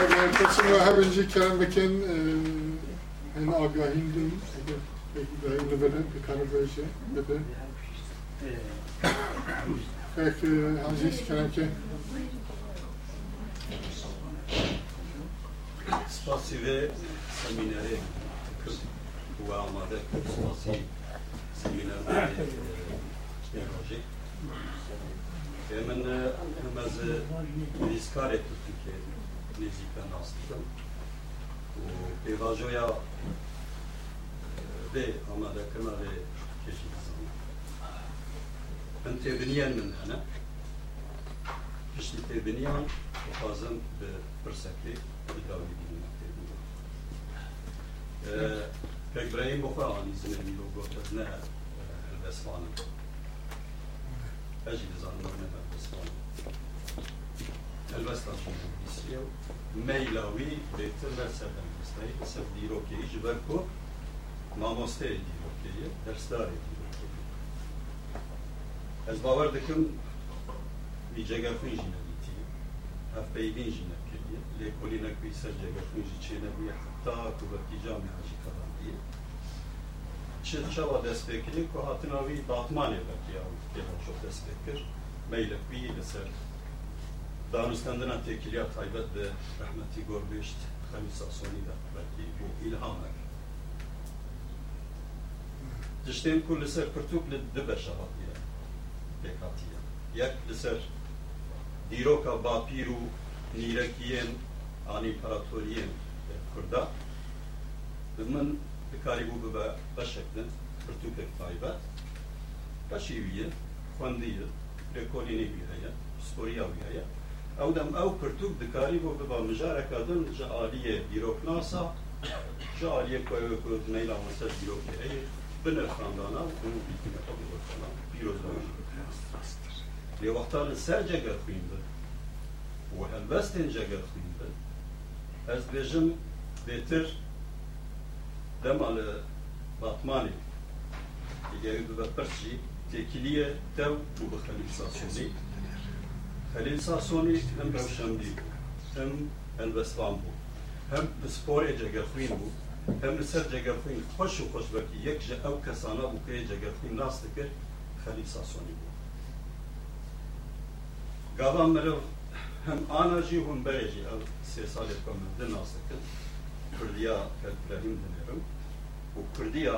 Herr Präsident, ee, Herr Präsident, bekennen en agahindim. Peki dayımlı beden bir karar vereceğim. Bede. Peki Aziz Kerenke. Spasive seminere kız bu almadı. Spasive seminere teknoloji. Hemen hemen izkar ettik ki etkileyici aslında. Bevajoya e, ve amada kına ve keşif sanı. Ben tebniyen min hana. Pişti tebniyen bazen fırsatlı bir davri bilmek tebniyen. Pek bireyim bu kadar izin emiyor. Ne e, elbes falan. Ecil ne بزانم نه البسفان البسفان بیسیو میلاوی بهتر در سر البستایی سر دیروکی ایج برکو نامسته دیروکی درسداری دیروکی از باور دکم بی جگر فنجی نبیتی اف بیبین جی نکردی لیکولی نکوی سر جگر فنجی چه نبوی حتی تو بکی جامعه جی کلاندیه چه چوا دست بکری که هاتناوی داتمانی بکی یا گلان شو دست بکر میلکوی لسر Dağınıstan'dan tekiliya taybet ve rahmeti görmüşt. Hamid Sassoni de belki bu ilham er. Dişten ku liser pirtuk li dibe şabatiye. Pekatiye. Yek liser diroka bapiru nirekiyen an imparatoriyen kurda. Dimin dikari bu bibe başekten pirtukek taybet. Başiviye, kondiye, rekolini bir haya, historiya ew dem ew pirtûk dikarîbû biba mijareka din ji aliyê dîroknasa ji aliyê ku ku meyla me ser dîrokê ey binirxandana û bîtîne qebûlxana pîrozbûn lê wexta li ser cegerxwîn bi û helbestên cegerxwîn bi ez bêjim dêtir dema li batmanê. Geri bibe pir jî têkiliye tew û bi xelîsasyonî تێکیلیە دەو و بە خەلیل ساسۆنی خەلیل ساسۆنی هەم ڕەوشەمدی هەم هەلبەستوان بوو هەم سپۆرێ جەگەر خوین بوو هەم لەسەر جەگەرخوین خۆش و خۆشبەتی یەک ژە ئەو کەسانە بوو کە جەگەرخوین ڕاست کرد خەلیل ساسۆنی بوو گاڵان مرۆڤ هەم ئاناژی هون بەرێژی ئەو سێ ساڵێک کۆ من دناسەکرد کوردیا کەبراهیم دنێرم و کوردیا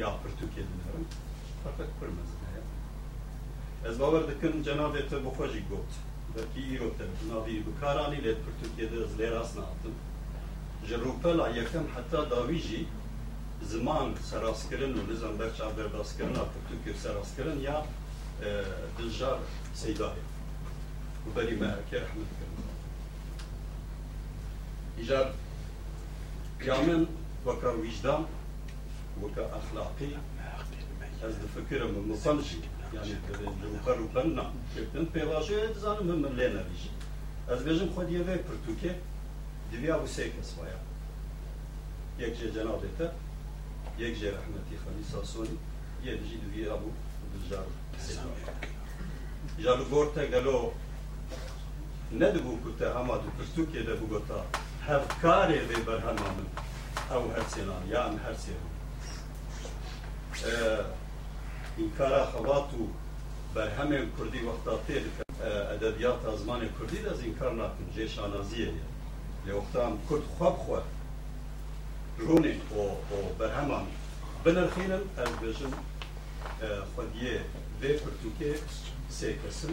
یا پرتوکێ دنێرم فقط پر مەزن هەیە ez باوەڕ دکن جەنابێتە بۆ خۆشی گوت بيرو تم نبي بكاراني لد بركتوكي ده زلير اصنا عطم جروبالا يكم حتى داويجي زمان سراسكرن و نزم برچا برداسكرن بركتوكي سراسكرن يا دلجار سيداهي و بني ما اكي رحمت كرم إجار كامل وكا وجدان وكا أخلاقي أز دفكرم مصنشي difikirim min mufan jî yani rûpe rûpen na ketin pêvajoyê dizanim min min lê nevîjî ez bêjim xwediyê vê pirtûkê divya bu sê kes vaya yek jê cenabê yek jê rehmetî xelîsa sonî yê dijî divya bû diljar ja li gor te gelo nedibû ku te hema du pirtûkê de bigota hevkarê vê berhema min ew her sêlan ya em her sê înkara xebat û berhemên Kurdî wexta tê dikin edebiyata zimanê Kurdî de ez înkar nakim jê şanaziyê ye لوقتام كنت خب خو روني أو أو برهمان بنرخينم از بجم خوديه في برتوكي سيكسن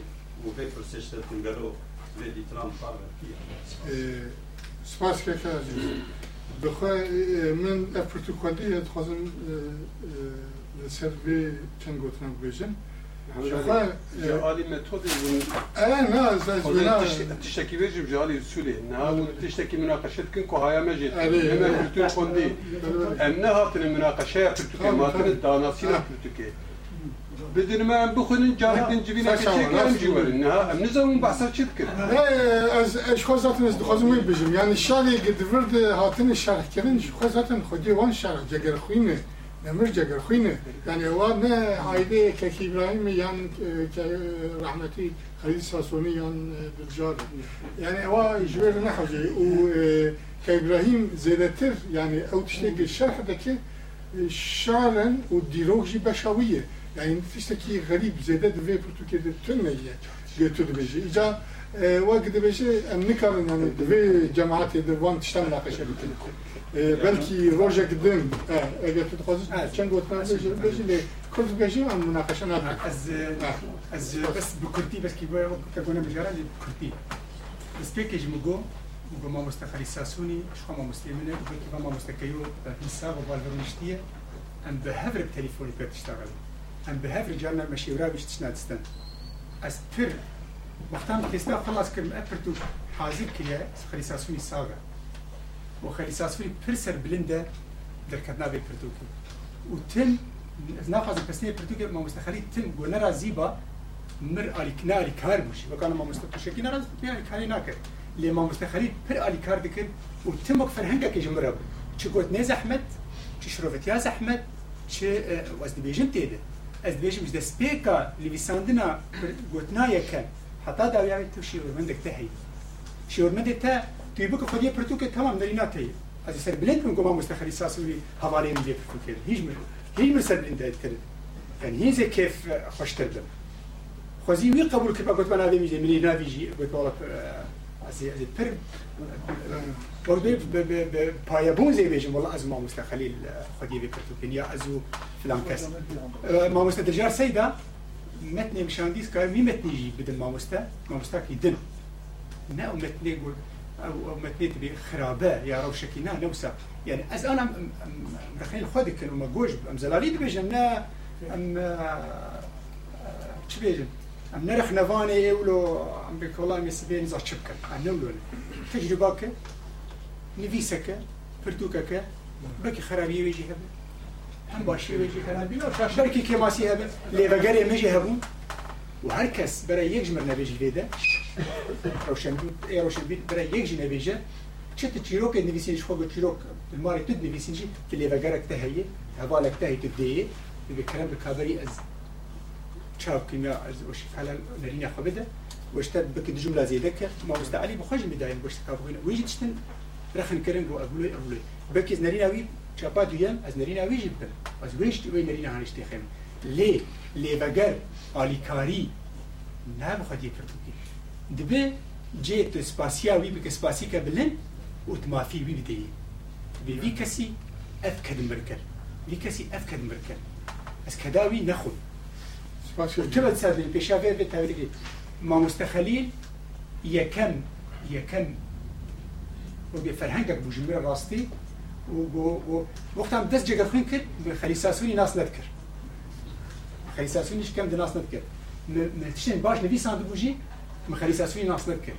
و في فرسشت تنگلو في دیترام فارم فيها سپاس که عزیز بخواه من افرتوکالی دخوازم لسر به چند گوتنم بجم جوالي ميثود اه ناس ناس تشتكي بيجي بجوالي سولي نها تشتكي مناقشات كنكو هاي مجد أبي. اما كنتو خوندي امنا هاتن المناقشه كنتو ما تن الداناسينا كنتو بدون ما بخون جارك جبينا ساشا، كشيء ناس كلام جوار انها امنزم بحثا شتكر از اشخاص زاتن از دخوازم می بجم یعنی شالی قد ورد هاتن شرح کردن اشخاص زاتن خودی وان شرح جگر خوینه نمر جگر خوینه یعنی وان نه عایده که ابراهیم یان که رحمتی خلیل ساسونی یان دلجار یعنی وا جویر نحوجه و که ابراهیم زیدتر یعنی او تشتگی شرح دکه شعرن و دیروگ جی بشاویه يعني تشتكي غريب زيادة دفي برتو كده تنمية قلتو دبيجي إجا وقت دبيجي أم نكر يعني دفي جماعات دوان تشتغل ناقشة بكده بلکی روژک دن اگر تو تخوازش چند گوتنا کل کرد بجی هم مناقشه نبود از از بس بکردی بس که باید تگونه بجاره لی بکردی بس پیکش مگو مگو ما مستخری ساسونی شخوا ما مسلمینه که ما مستکیو بیسا و بالورنشتیه ام به هفر تلفونی پر تشتغل ام به هفر جانا مشیورا بیش تشنادستن از پر وقتا هم تستا خلاص کرم اپر تو حاضر کلیه سخری ساسونی ساگه ساسوني ساغا وخلي ساسوني بيرسر بلندا دركتنا ببرتوكي وتم نافذ البسنية برتوكي ما مستخلي تم ونرى زيبا مر آلی کناری کار بوشی. و کانو ما مستقشکی نراز پیانی کاری نکرد لی ما مستخلی پر آلی کار دکن و تم وقت فرهنگا که جمره بود چه گوت نه زحمت چه شروفت یا زحمت چه وزد بیجم تیده از بیجم جده سپیکا لیویساندنا گوتنا یکن حتی داویاوی تو شیورمندک تهی شیورمندک تا توی بک خودی پرتوک تمام نرینا تهی از سر بلند من ما مستخلی ساسوی حوالی من دی پرتوک هیچ مر هیچ مر سر بلند کرد. يعني هي كيف خوش تردم خوزي وي قبول كيف قلت أنا بيجي مني نافيجي قلت والله از از پر و به به به پایبون زی بیشم والله از ما مستخلیل خودی به پرتوکین یا ازو فلان کس. ما مستدجار سیدا متن مشاندیس کار می متنی بدن ما مستا ما مستا کی دن. نه أو متنی أو متنی تبي خرابه يا روشكي نا نوسا يعني أز أنا مدخلين خودك انه ما جوج أم زلالي بيجن نا أم چی بيجن أم نرخ نوانه اولو أم بك والله مسبين زا چبكن ام نولو تجربه که نویسکه پرتوکه بکی خرابی ویجی هبه. هم باشی ویجی خرابی بلکی که ماسی هبه. لیوگری میجی هبون. و هر کس برای یک روشن ای روشن بید برای یک جی نبیجه چه تچیروک نویسینش خوب چیروک الماری تد نویسینجی که لیوگرک تهیه هوالک تهی تدیه بکرم بکابری از چاپ کنیا از وش على نرينا خبده واشتد بك جملة زي ذاك ما مستعلي بخرج بداية وش تكافوين ويجي تشتن رخن كرن جو أقولي أقولي بك نرينا وي شابات ويام از نرينا ويجي بكن از ويش وي نرينا هانش تخم ليه ليه بقر آلیکاری نه بخواد دبه جه تو سپاسیا وی بک سپاسی که بلن و تو مافی وی بدهی به وی کسی اف کدم برکر وی کسی اف کدم از کداوی نخون سپاسی و تبت سر دیم پیشا به تاوری ما مستخلیل یکم یکم و به فرهنگ اک بوجه مره راستی و وقتا هم دست جگه خون کرد به خلیصاسونی ناس ند کرد. خلیصاسونیش کم دناس ند کرد. باش نبی بوجي خليساسوني ناس نذكر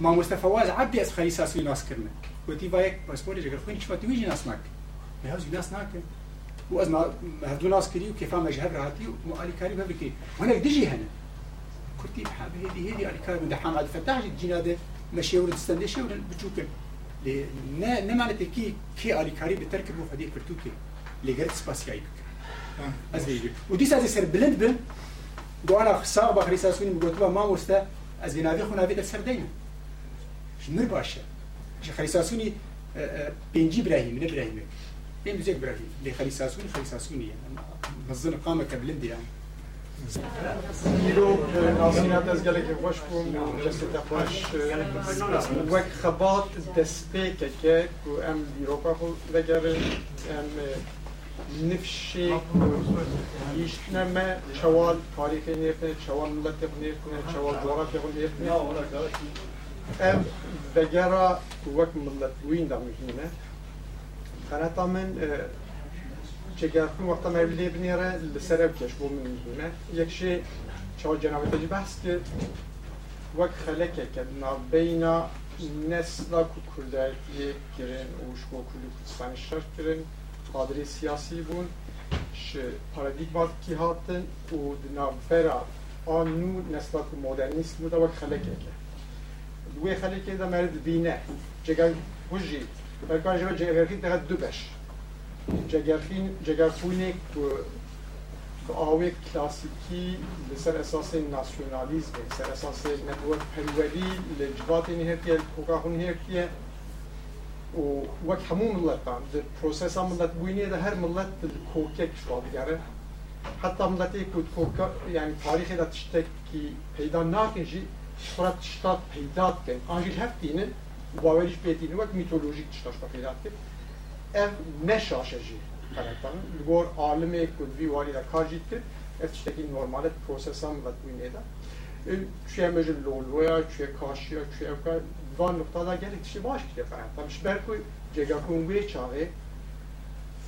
ما مستفواز عبدي أس خليساسوني ناس كرنا وتي بايك باسبوري جگر خوين شفاتي ويجي ناس ناك؟ بهاوز ناس ناك واز ما هدو ناس كريو كيف ما جهر راتي ومالي كاري بابكي هناك دجي هنا كنتي بحاب هذه هذه على كاري من دحام عبد الفتاح جينا مشي ورد استندشي ورد بتشوكن نه نه معناته کی کی آلیکاری به ترک بو فدی کرتو کی از و دیس از سر بلند بن. گوانا خساق با خریسا سونی مگوت با ما وسته از بنابی خونا بیت سر دینه شنر باشه چه خریسا سونی پنجی ابراهیم نه ابراهیم پنج دوزی ابراهیم لی خریسا سونی خریسا سونی مزن قامه کبلن دیام از گلک خوش بوم خبات دسته که که که ام دیروپا خود بگره ام nefşi, şey işleme, çaval, tarih niyetine, çaval millet niyetine, çaval coğrafya niyetine, ev ve gera vek millet wîn de mühîne. Kanata min e, çegerkin vakta mevliye binere li serev keş bu mühîne. Yek şey çaval cenabet eci bahs ki vek halekeke nabeyna nesla kurdayetliye kirin, uşko kulü kutsanişler kirin, kadri siyasi bun și paradigma kihatin u dinavfera anu nesbat modernism و vak khalekeke دوی خلیکی دا مرد بینه جگر هجی برکان جبه جگرخین تغد دو بش. جگرخین جگرخونه که آوه کلاسیکی لسر اساس ناسیونالیزم لسر اساس نبوت پروری لجبات نه هرکیه کوکا هون هرکیه وەک هەموو ملەتان پرۆسەسا ملت بووینێ لە هەر ملت کۆکێک شواگەرە حتا ملەتێک و کۆکە یعنی تاریخی لە تشتێکی پەیدا ناکەژی خڕەت تشتات پەیدات بکەین ئاژیل هەفتینە باوەریش پێتین وەک میتۆلۆژیک تشتاش پەیدات کرد ev neşaşeci karakterin. Gor alime kudvi vali da kajit kir, ev tişteki normalet prosesam ve duyuneda. Çüye mecil lolvoya, çüye kaşiya, çüye evka, دا نقطه دا گره تشی باش کده فرد تمش برکو جگه کن وی چاوه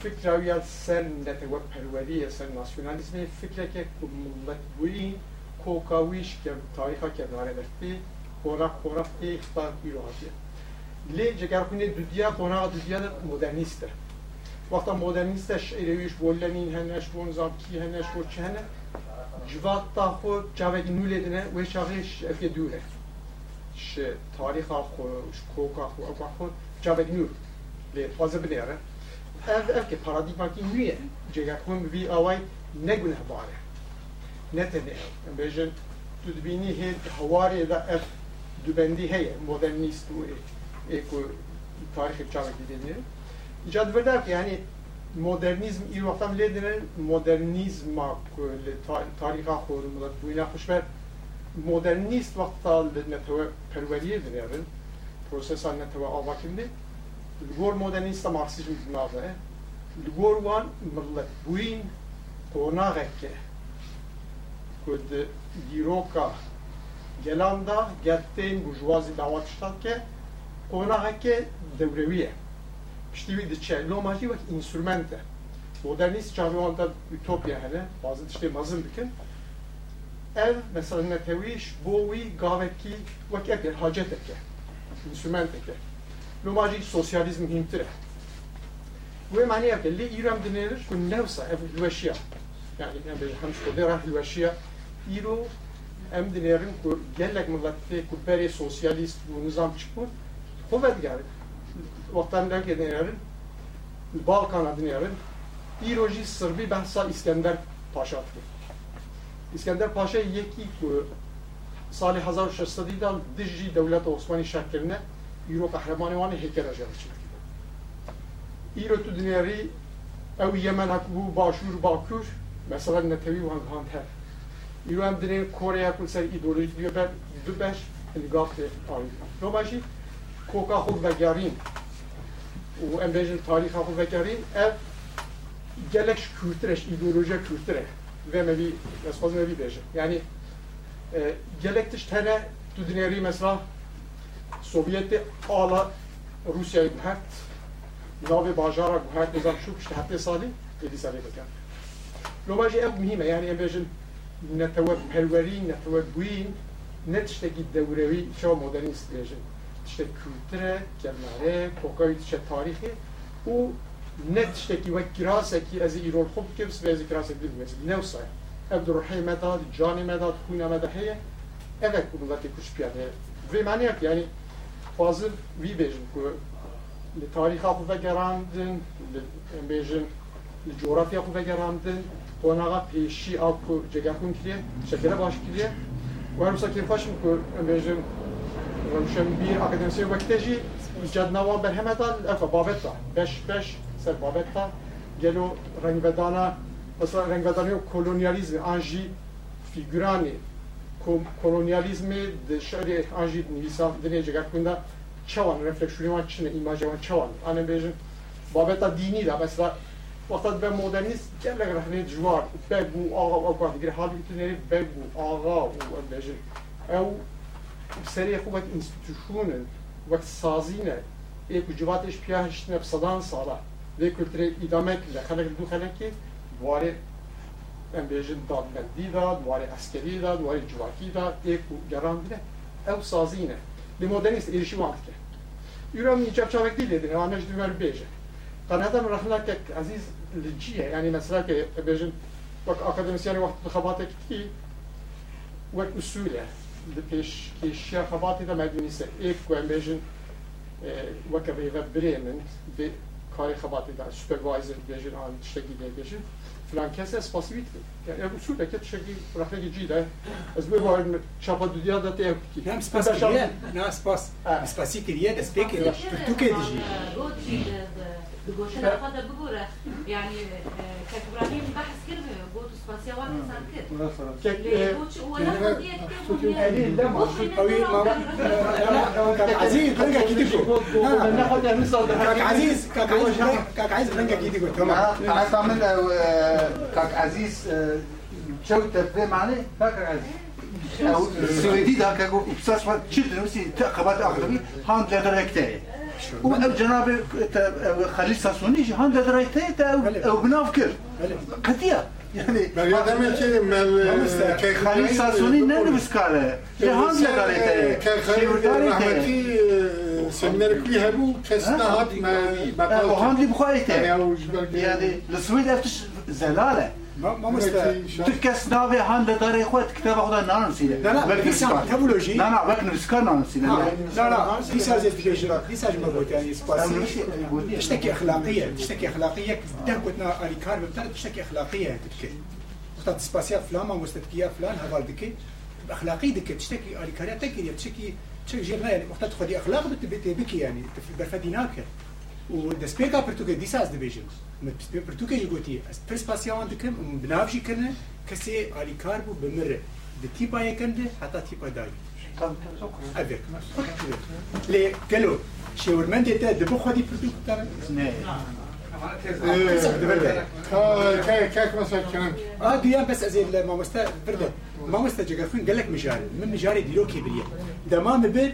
فکر او یا سر نده و پروری سر ناسیونالیزم فکره که که ملت بویی کوکاویش که تاریخا که داره برکتی کورا کورا فکر اختار بی راضی لی جگر کنی دو دیا کورا دو دیا در مدرنیسته وقتا مدرنیسته شعره ویش بولنین هنش بون زابکی هنش بون چهنه جواد تا خود چاوه اینو لیدنه وی چاوهش افکه دوره. ش تاریخ آخه کوک آخه آخه آخه چه بد نیو لی فاز بنیاره اف اف که پارادیم هایی نیه جایی که هم بی آوای نگونه باره نت نه ام به تو دبینی هد هواری و اف دبندی هی مدرن و ایکو تاریخ چه بد دبینی جد که یعنی مدرنیسم ای وقتا می‌دونه مدرنیسم ما که تاریخ خورم داد بوی نخوش می‌کنه modernist vattal peruverierdir även, processan nettoa avvakindi, Lgor modernista marxizm dinave, Lgor wan millet buin konareke, kud giroka gelanda geltein burjuvazi davat ştakke, konareke devreviye. İşte bir de çelomacı bak instrümente. Modernist çağrı anda ütopya hele, bazı işte mazın bütün, ev مثلا نتویش بوی گاوکی وکی اکر حاجتکه انسومنتکه لوماجی سوسیالیزم هیمتره bu mani yapıyor. Li İrem denilir ki nevsa ev hüveşiya. Yani yani bir hamş ko dera hüveşiya. İro em denilerin ki gelek millette ku sosyalist bu nizam çıkmıyor. Kuvvet geldi. Vaktan derken denilerin Balkan'a denilerin İroji Sırbi Behsa İskender Paşa'dır. İskender Paşa yeki ku سال 1600 دال دژی دولت عثمانی شکلنه ایرو قهرمانی وانی هیکل اجازه چید ایرو تو دنیاری او یمن هکو باشور باکور مثلا نتوی وان هان هر ایرو هم دنیا کره هکو سر ایدولوژی دیو بر دو بش نگاه ده آوی نو باشی کوکا خود بگرین و ام بیجن تاریخ خود بگرین اف gelek kültüreş, ideoloji kültüre vem razhozne videže. Yani e, gerektištene tudi neri mesela Sovyeti ala Rusya'yı guhet nave bajara guhet nizam şu işte hatta sali 7 sali bekar. Lomaji ev mühime yani emejin neteweb perverin, netewebbuin ne tişteki devrevi çağ modernist diyeceğim. İşte kültüre, kemlere, kokayı, işte tarihi bu net netšteki ve kiraseki ez irol xub kips ve ez kirasek bilmez. Nevsay. Evdur rahim edad, cani medad, huyna medad heye. Evet bunlar ki kuş piyade. Ve maniyak yani fazla vi bejim ku tarih hapı ve gerandın, bejim coğrafya hapı ve gerandın, konağa peşi al ku cegahun kiliye, şekere baş kiliye. Ve hermsa kirfaşım ku bejim Şem bir akademisyen vakiteci icadına var berhemedan, efe babetta, beş beş سر بابتا جلو رنگ بدانا اصلا رنگ بدانی و کلونیالیزم آنجی فیگرانی کلونیالیزم در شعر آنجی نیسان دنیا جگر کنید چوان رفلکشوری من چنه ایماجه من چوان. آنه بیشن بابتا دینی دا. بس دا وقتا دبا مودرنیز جلگ رحنی جوار بگو آغا و اوکار دیگر حالی ایتو نیری بگو آغا و او او سری خوبت انستوشونن وقت سازینه. ایک جواتش پیاهشتنه بسادان ساله. Ve kültüre idame kile xelek du xelekê warê em bêjin dadmendî da warê eskerî da warê civakî da êk û gerandine ew sazî ne li modernîst êrişî wan dike îro min çavçavek dî lêdin ew anej dimer bêje qanedem rexnekek ezîz li cî ye yani mesela ke bêjin wek akademisyenê wext bi xebatek tî wek usul e li pêş kêşiya xebatê کاری خباتی در سپروایزر بیجید آن تشکی دیگه بیجید فلان کسی از پاسی بیت بید یعنی اصول دکه تشکی رفت نگی جیده از بی باید چاپا دو دیاد داتی ایو کی؟ نه سپاس کریه. نه سپاس. سپاسی کریه دست بکر تو که دیجید dici بگوشه هذا بقوله يعني كابراهيم بحث قوت سباسيا وأنا صار كده قوت ولا قضيه كده عزيز رنجا كيديكو كاك عزيز كاك عزيز كاك عزيز رنجا كيديكو تمام أنا تعمل كاك عزيز شو تفهم معني كاك عزيز السويدي ده كاكو بساس تشد نفسي تقبات أخرى هان لا هكتاري و او جناب خلیل ساسونی جهان داد رایته تا او بناف کرد. قطیه یعنی مردم که مل که خلیل ساسونی نه نبسکاره جهان داد رایته که خلیل رحمتی سمنر کی هبو کس نهاد او هاندی لی بخوایته یعنی لسوید افتش زلاله ما مست تكس ناوي هان لداري خوات كتاب خدا نان سيله لا لا دي ساعة تابولوجي لا لا وقت نسكر نان سيله لا لا دي ساعة زي فيش دي ساعة ما قلت يعني سباسي تشتكي أخلاقية تشتكي أخلاقية دكتنا أريكار بتاع تشتكي أخلاقية تشتكي وقت سباسيا فلان ما مستكيا فلان هذا دكي أخلاقي دكي تشتكي أريكارية تكي تشتكي تشتكي جيرنا يعني وقت تخدي أخلاق بتبكي يعني برفديناك و دەستپێکا پرتوکە دیساز پێ پرتوکەژی گوتی از پرس پاسیاوان دکەم بناوژی کردن کەسێ ئالیکار بوو بمرە د تیپایەکەندە هەتا تیپە داوی لێ گەلۆ شێورمەندێ تا دەبە خودی پرتو کوتارە دویان بەس ئەزێ لە مامۆستا برده مامۆستا جگەفون گلک مجاری من مژارێ دیرۆکی بریە دەما مبر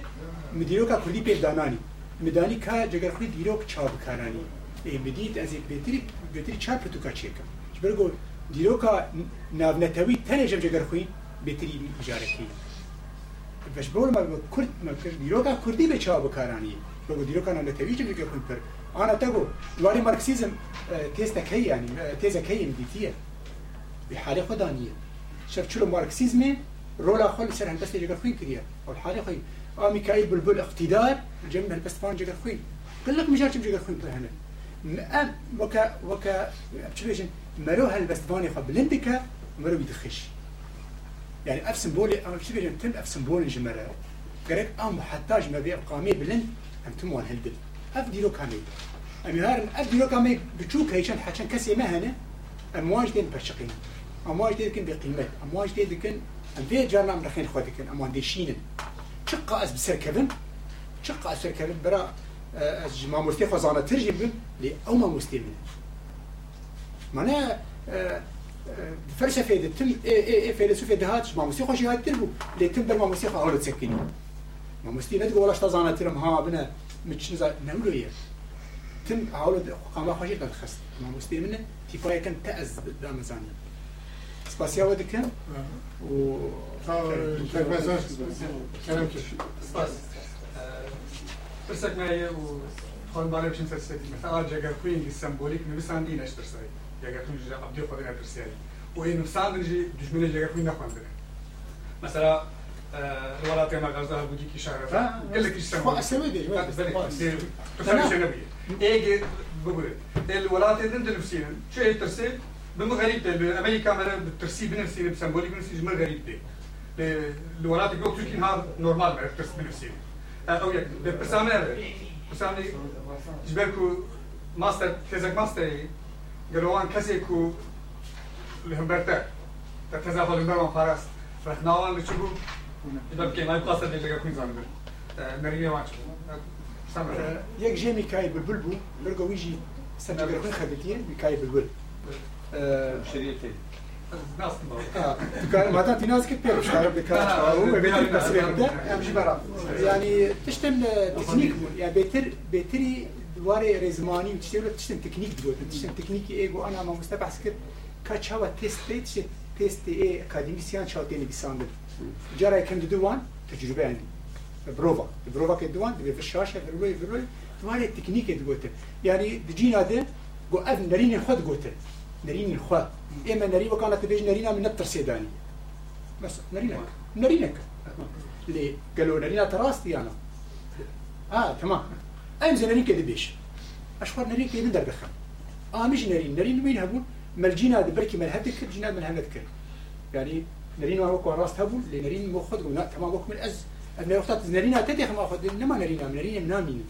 مدیرۆکە کوردی دانانی مدانی که جگەرخوی دیروک چاب کارانی. بديت ازي بيتري بيتري چاب تو كا چيكا جبرگو ديرو كا ناونتوي تنجم جغفين بيتري مجاركي باش بقول ما كرد ما ديرو كا كردي به چاب كاراني بقول ديرو كا ناونتوي جغفين پر أنا تقول دواري ماركسيزم تيزا كي يعني تيزا كي مديتيه بحالة خدانية شاف شو ماركسيزم رولا خل سر هندسة جگر خوين كريا أو الحالة خوين آه ميكائيل بلبل اقتدار جمع البستفان جگر خوين قال لك مجال جگر خوين بر هنا أم وكا وكا بيجن مرو هالبستفان يخا بلندكا مرو يدخش. يعني أف سمبولي شو بيجن تم أف سمبولي جمرة. قالك أم حتاج ما بيع قامي بلند أم تموان هالدل أف ديرو كامي أم يهار أف ديرو كامي بتشوك هيشان حشان كسي ما هنا أمواج دين برشقين أمواج دين كن بقيمة. أمواج دين كن أم في جارنا من رخين خواتي كن. أموان دي شينن. شقة أز بسر كذن شقة أز بسر كذن برا أز ما مستي خزانة ترجم لي أو ما مستي من معناها فلسفة تم فيلسوفية دهات ما مستي خوشي هات تربو لي تم بر ما مستي خاولو تسكيني ما مستي ندقو ولا شتازانة ترم ها بنا متش نزا نملو يه تم هاولو قاما خوشي قد خست ما مستي منه تيفايا كان تأز دام زاني سباسيا ودكن و كلام كيف سپاس پرسک مایه و خان بالای بچین سر سیتی مثلا جگر خوین سمبولیک نویسان دی نش پرسای جگر خوین جا عبدی خود نه پرسیاری و این نویسان دی دشمن جگر خوین نخواندنه مثلا الولايات ما غزاها بودي كي شهر قال لك إيش سموه أسوي دي تفرش نبيه إيه بقول الولايات ضد نفسيا شو هي الترسيب بمو غريب أمريكا مثلا بالترسيب بنفسي بسمبوليك بنفسي جمل غريب ovdje, gdje presamere, presamere, کو master, tezak masteri, گروان کسی کو لهمبرته تا تزا خو لهمبرمان پارست رخناوان لچو بو جب که نایب قاصد دیگه کوین زان بر نریه واچ یک جیمی کای بلبل بو برگو ویجی سنجگر خدتین بکای بلبل شریعتی في ناس كتير مش عارف بكار هو بيتر بس بيبدا امشي برا يعني تشتم تكنيك يعني بيتر بيتري دواري رزماني وتشتم تشتم تكنيك دوت تشتم تكنيكي ايجو انا ما مستبحث كر كاتشاوا تيست تيست تيست اي اكاديميسيان شاوتين بيساندر جرى كم دوان تجربه عندي بروفا بروفا كدوان دبي في الشاشه بروي بروي دواري التكنيك دوت يعني دجينا ده جو اذ نرين خد نرين الخوا. إما نرين وكانت تبيج نرينا من نتر سيداني. بس نرينك نرينك ليه قالوا نرينا تراستي أنا آه تمام. انزل نرين كده بيش اشوار نرين كده ندر دخل. آه مش نرين. نرين وين هبون ملجينا بركي ملهبتك جينا من هبتك. يعني نرين وكو راست هبون لنرين مخد قلنا تمام وكو من أز أنا نرينا تدخل ما أخذ إنما نرينا نرينا منامين.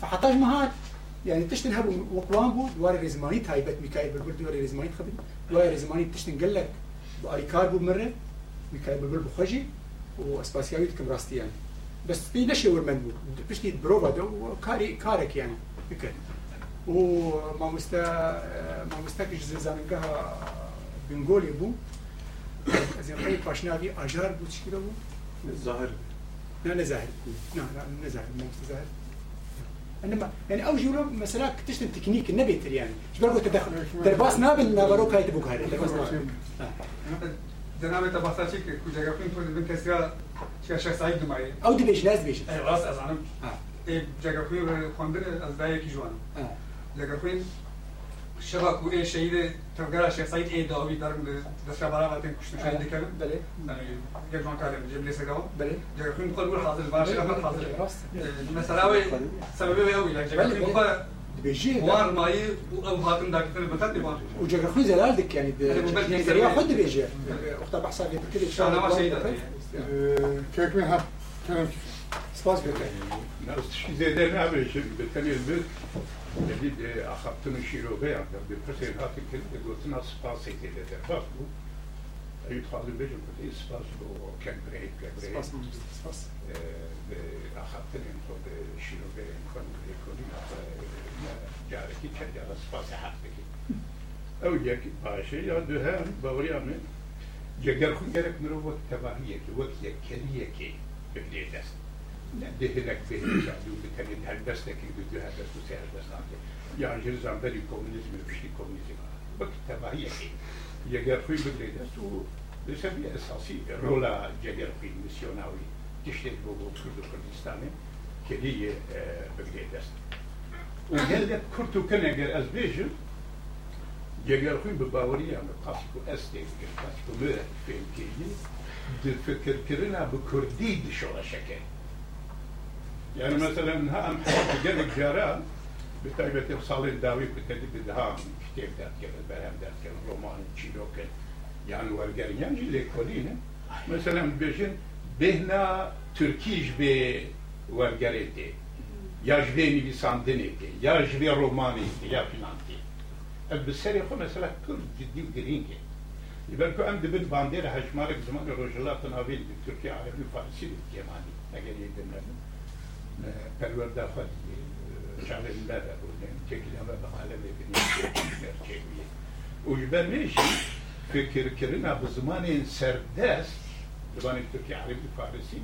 فحتاج مهات يعني تشتن هبو وقوان بو دوار رزماني تايبت ميكايل بلبل دوار رزماني تخبي دوار رزماني تشتن قال لك باريكار بو مرة ميكايل بلبل بخجي واسباسياوي تكم راستي يعني بس بي نشي ورمن بو. بشتي بروفا دو كاري كارك يعني بكر وما مستا ما مستكش زانقها بنقولي بو. زين طيب باشنافي آجار بو تشكيله بو؟ الظاهر لا لا زاهر لا لا زاهر ما مستزاهر انما يعني أو جيرو مثلا تشتم تكنيك النبي يعني. إيش بقول تدخل؟ درباس نابل نابرو كايت بوك هذا درباس جناب تباساتي كوجا كفين فور من كسرا شاشة سعيد معي أو دي بيش لاز بيش. أي راس ازانم اي جاكا كفين خوندر از دايك جوان جاكا كفين شبك و اي شهيد تبقى شيخ سعيد اي داوي دارم دستا برا وقتين كشت شهيد كلام بله يعني جاكا كلام جيب لي سقاو بله جاكا كفين قول حاضر باشا قبل حاضر مثلا سببه قوي يعني جاكا كفين بقى بيجي وار ماي او هاتم داك بتات دي وار وجا خوي زلالدك يعني يعني خد بيجي وقت بحصل لي بكل ان شاء الله انا ما شيء كيف من هب كلام سباس بك زيادة نعمل شيء بالتالي dedi de ahattın şirobe yaptı. Bir fırsatı kendi gotin aspas edildi. Bak bu Ayıp halim bejim kuti ispas o kembre kembre. Ispas mı? Ispas. Ve ahattın en son şirobe en son ekoli جارکی کرد یا سپاس حق بکی او یک باشه یا دو هم باوریامه جگر خون گرک مرو وقت تباهیه که وقت یک کلیه که بگلی دست دهنك به شعبي وبالتالي هالبس لك بده هالبس وسي هالبس ناكي يعني جرزان بري كومونيزم بشتي كومونيزم وقت تباهية يقر خوي بقري دست و بسبب أساسي رولا جگر خوي مسيوناوي تشتت بو كرد كردستاني كلية بقري دست وقال لك كرتو كان خوی به باوری هم قاسکو استی قاسکو مره فهم کردی در فکر کردن به کردی دشوره شکل يعني مثلا ها ام حياتي قالك جارا بتايبة صالين داوي بتدي بدها كتاب دات كذا برهم دات كذا رومان تشيلوك يعني ورقان يعني اللي كولينا مثلا بيجن بهنا تركيش بي ورقاريتي يا جبيني بيساندنيتي يا جبي رومانيتي يا فلانتي البسري خو مثلا كل جدي وقرينكي يبقى عند بنت باندير هجمارك زمان الرجلات تنابين تركيا عربي فارسي بالكيماني اگر يدمنا پرورده خود شعب المدى تكل هم بقالة بني ويبنيش فكر كرنا بزمان سردست زمان تركي عربي فارسي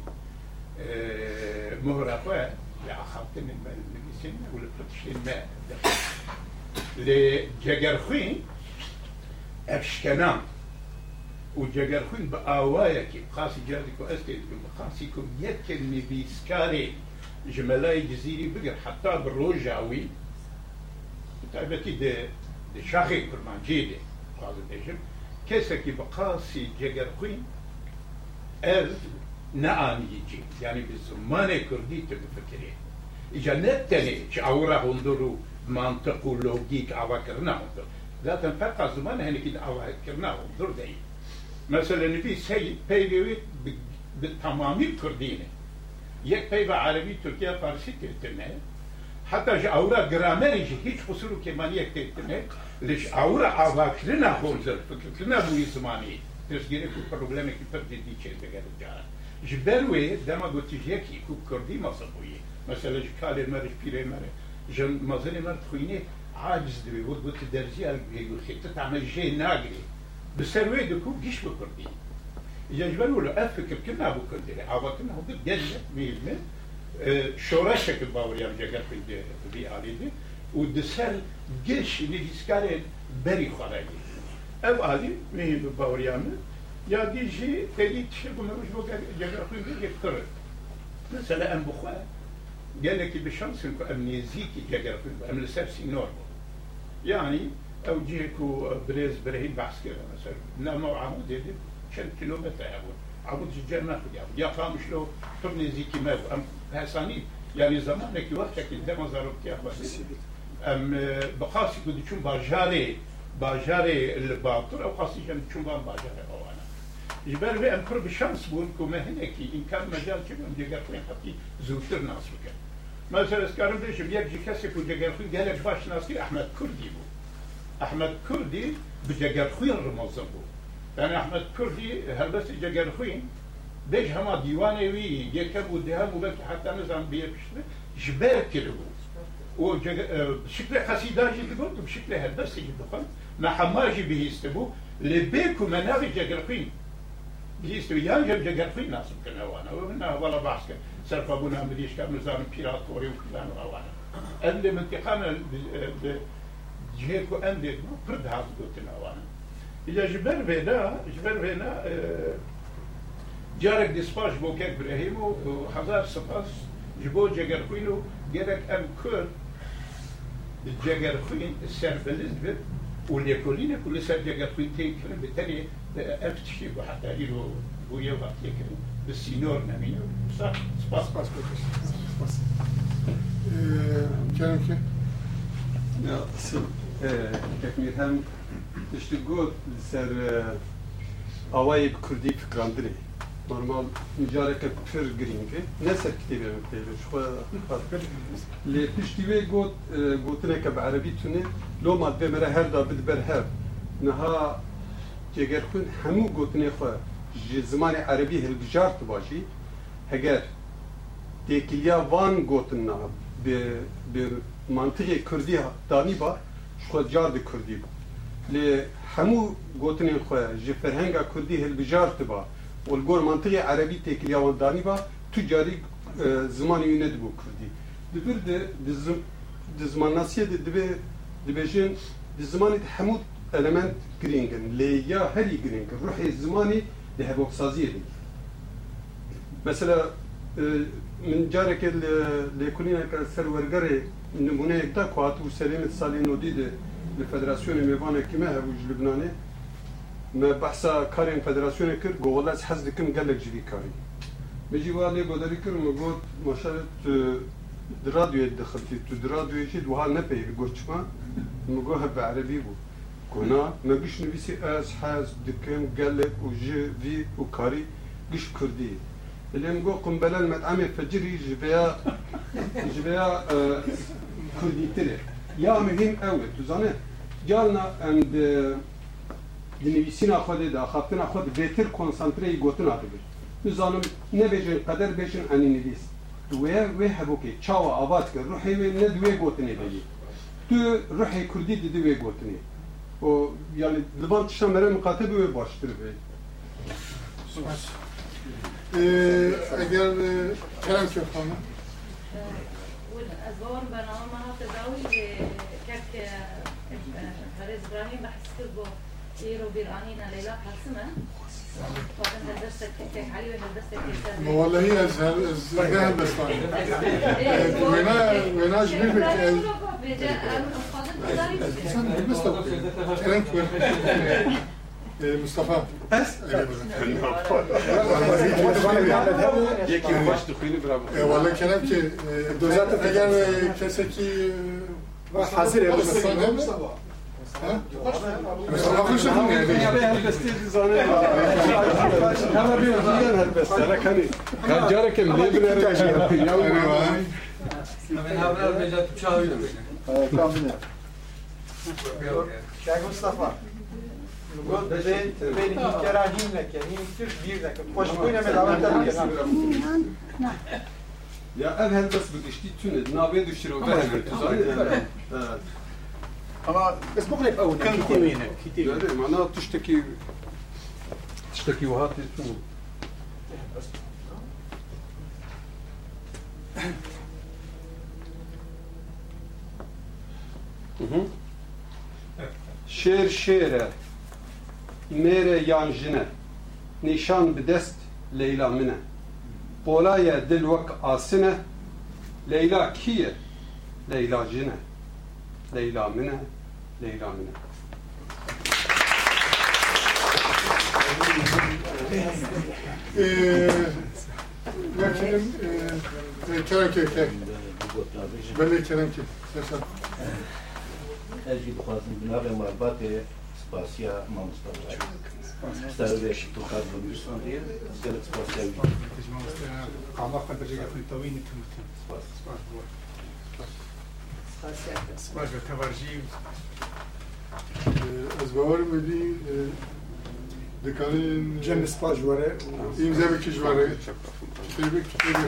مهرقة لأخذت من المجلسين ولفتش الماء لجگرخوين افشكنان وجگرخوين بآوايا كي بخاصي جادكو استيدكم بخاصي كم يكن بيسكاري جملاي جزيري بقر حتى بالروجاوي تابتي دي دي شاخي كرمان جيدي قاضي ديجم كيسكي بقاسي جگر خوين از نعاني يجي يعني بالزمان كردي تبفكري إجا نتني شعورا هندرو منطق ولوجيك عواكرنا هندر ذات فرق زمان هني كده عواكرنا هندر دي مثلا نبي سيد بيبيويت بالتمامي كردينه یک پیو عربی ترکیه فارسی تیتنه حتی ج اورا گرامری ج هیچ خسرو که من یک تیتنه لش اورا آواکری نخون زر فکر نبوی زمانی. تشگیری که پروبلمی که پر جدی چه دگر جان. ج بروی دما گوتی یکی کوب کردی مصر بویی مثلا ج کالی مرش پیره مرد ج مزنی مرد خوینه عاجز دوی. ود گوتی درزی بیگو گوتی. تعمل جه ناگری. بسروی دکو گیش بکردی. يجبروا له. أفكر كنا أبو كردي عوا كنا هو بدل ميلمه شورا شكل باوريان جاكر في في عليدي ودسل جيش اللي ديسكاري بري خراجي. أو علي مين باوريان يا دي جي تدي تشرب مروج بو جاكر في يكتر مثلا أم بخوا. قال لك بشمس إنكو امنيزيكي جاكر في أم لسبسي نورمال يعني أو جيكو بريز برهين بعسكر مثلا. نعم عمود يدي. كم كيلومتر عبود جدا ما خد يعود يا قام شلو تبني زيكي ما ام هساني يعني زمانك وقتك انت ما زاربت يا ام بقاسي كنت تشوف باجاري باجاري الباطر أو قاسي كنت تشوف باجاري آوانا. جبال بي ام قرب الشمس بون كما هناكي ان كان مجال كبير دي قرقين حتى زوتر ناس بك مثلا سكارم ليش بيجي كسك وجاكرخوي قال لك باش ناسي احمد كردي بو احمد كردي بجاكرخوي رمضان بو يعني احمد كردي هلبس جگر خوين بيج هما ديواني وي يكب ودهم وبك حتى نزام بيبشت جبال كلو وشكل قصيدة جي تقول بشكل هلبس يدخل ما حماجي بيستبو لبيكو مناغي جگر خوين بيستبو يانجب جگر خوين ناس كنا وانا ومنا ولا باسكا سرف ابونا مديش كان نظام بيراتوري وكلان وأنا اللي منطقانا جهيكو اندي برد هاز قلتنا وأنا إذا جبر فينا جبر فينا جارك ديسباش بو كيك برهيمو وحزار سباس جبو جگر خوينو جرك أم كر جگر خوين السر بلزبت واليكولين كل سر جگر خوين تين كلام بالتالي أفتشي وحتى إلو بويا وقت يكلم بالسينور نمينو صح سباس سباس سباس كلام كيف؟ Ja, så kek mir hem tiştî got li ser awayê bi Kurdî fikrandirê. Normal micareke pir girîng e. Ne ser kitêbê min pê ji xwe lê piştî wê got gotineke bi erebî tune loma dibê me re her da bidiber hev. Niha جگر خون همو گوتنه خو جی زمان عربی هلبجار تباشی هگر دیکلیا وان گوتنا به به منطقه کردی دانی با خود خودجار دی کردی. لی همو گوتنین خواه جی فرهنگا کردی هلبجار تبا. و الگور منطقه عربی تکلیوان دانی با تو جاری زمانی یونه دبو کردی. دبیر دی دزمان ناسیه دی دبی دبیشین دی زمانی دی همو element گرینگن لی یا هری گرینگن روح زمانی دی هبوکسازیه دی. مثلا من جارك اللي كنا كسر ورقري نمونه یکتا که هاتو سلیمت سالی نو دیده لفدراسیون میوان کمه هاو لبنانه ما بحثا کارین فدراسیون کر گوغلاس حز دکم گلک جوی کاری. بجی والی گوداری کرم گود مشارت درادیو دخلتی تو درادیو چی دوها نپی گوت چما مگو هب عربی بو کنا مگش نویسی از حز دکم گلک و جوی و کاری گش کردی. Elim kumbelel med'amê fecirî ji veya ji veya e, kurdîtirê. Ya mühim ew e, tu zane calna em de dinivîsîna xwe de daxaftina xwe de vêtir konsantreyî gotina dibir. Tu zanim ne bêje qeder bêjin enî nivîs. Wê wê hebokê çawa avad kir, ruhê wê ne di wê gotinê bêjî. Tu ruhê kurdî didî wê gotinê. O yani divan tişa mere miqate bi wê baştir bê. اگر کرم که خانم والأزوار بنام مناطق داوي كك فريز إبراهيم بحس كذبو يرو بيرانينا علي وهالدرسك كيك والله هي ذهن بس وينا وينا جميل مصطفى Mustafa. یکی باش دخیلی برام. والا کنم که دوزت اگر کسی که حاضر مثلا نمیسوا. مثلا خوش نمیاد. انا بيقول لي هلبس انا كان كان جارك من ليبرر يا ولد. من هبل بجد تشاوي. كامل. شايف مصطفى. بين بين كراهين لك يعني كثير كبير لك خوش كوينه من اول Ya ev helbest bi giştî tune navê dişiro ve helbet tu zanî Ama بس مغلق اول كم كوينه كتير Yani mana tiştekî tiştekî wiha tê mere yan jine nîşan bi Leyla mine. Bolaya dil wek asine Leyla kiye? Leyla jine. Leyla mine Leyla mine. Vekilim Kerem Keke Belli Kerem Keke Ergi Bukhaz'ın günah ve marbatı Спасия Манастырая. Стародевши Тухад Манастырая, Селек Спасия Витя. Аллах набережет на Тавине Куматин. Спас. Спас Бог. Спас به تورجیم از بهار ملی دکانین جن سپاس جواره این زبکی جواره تبریک تبریک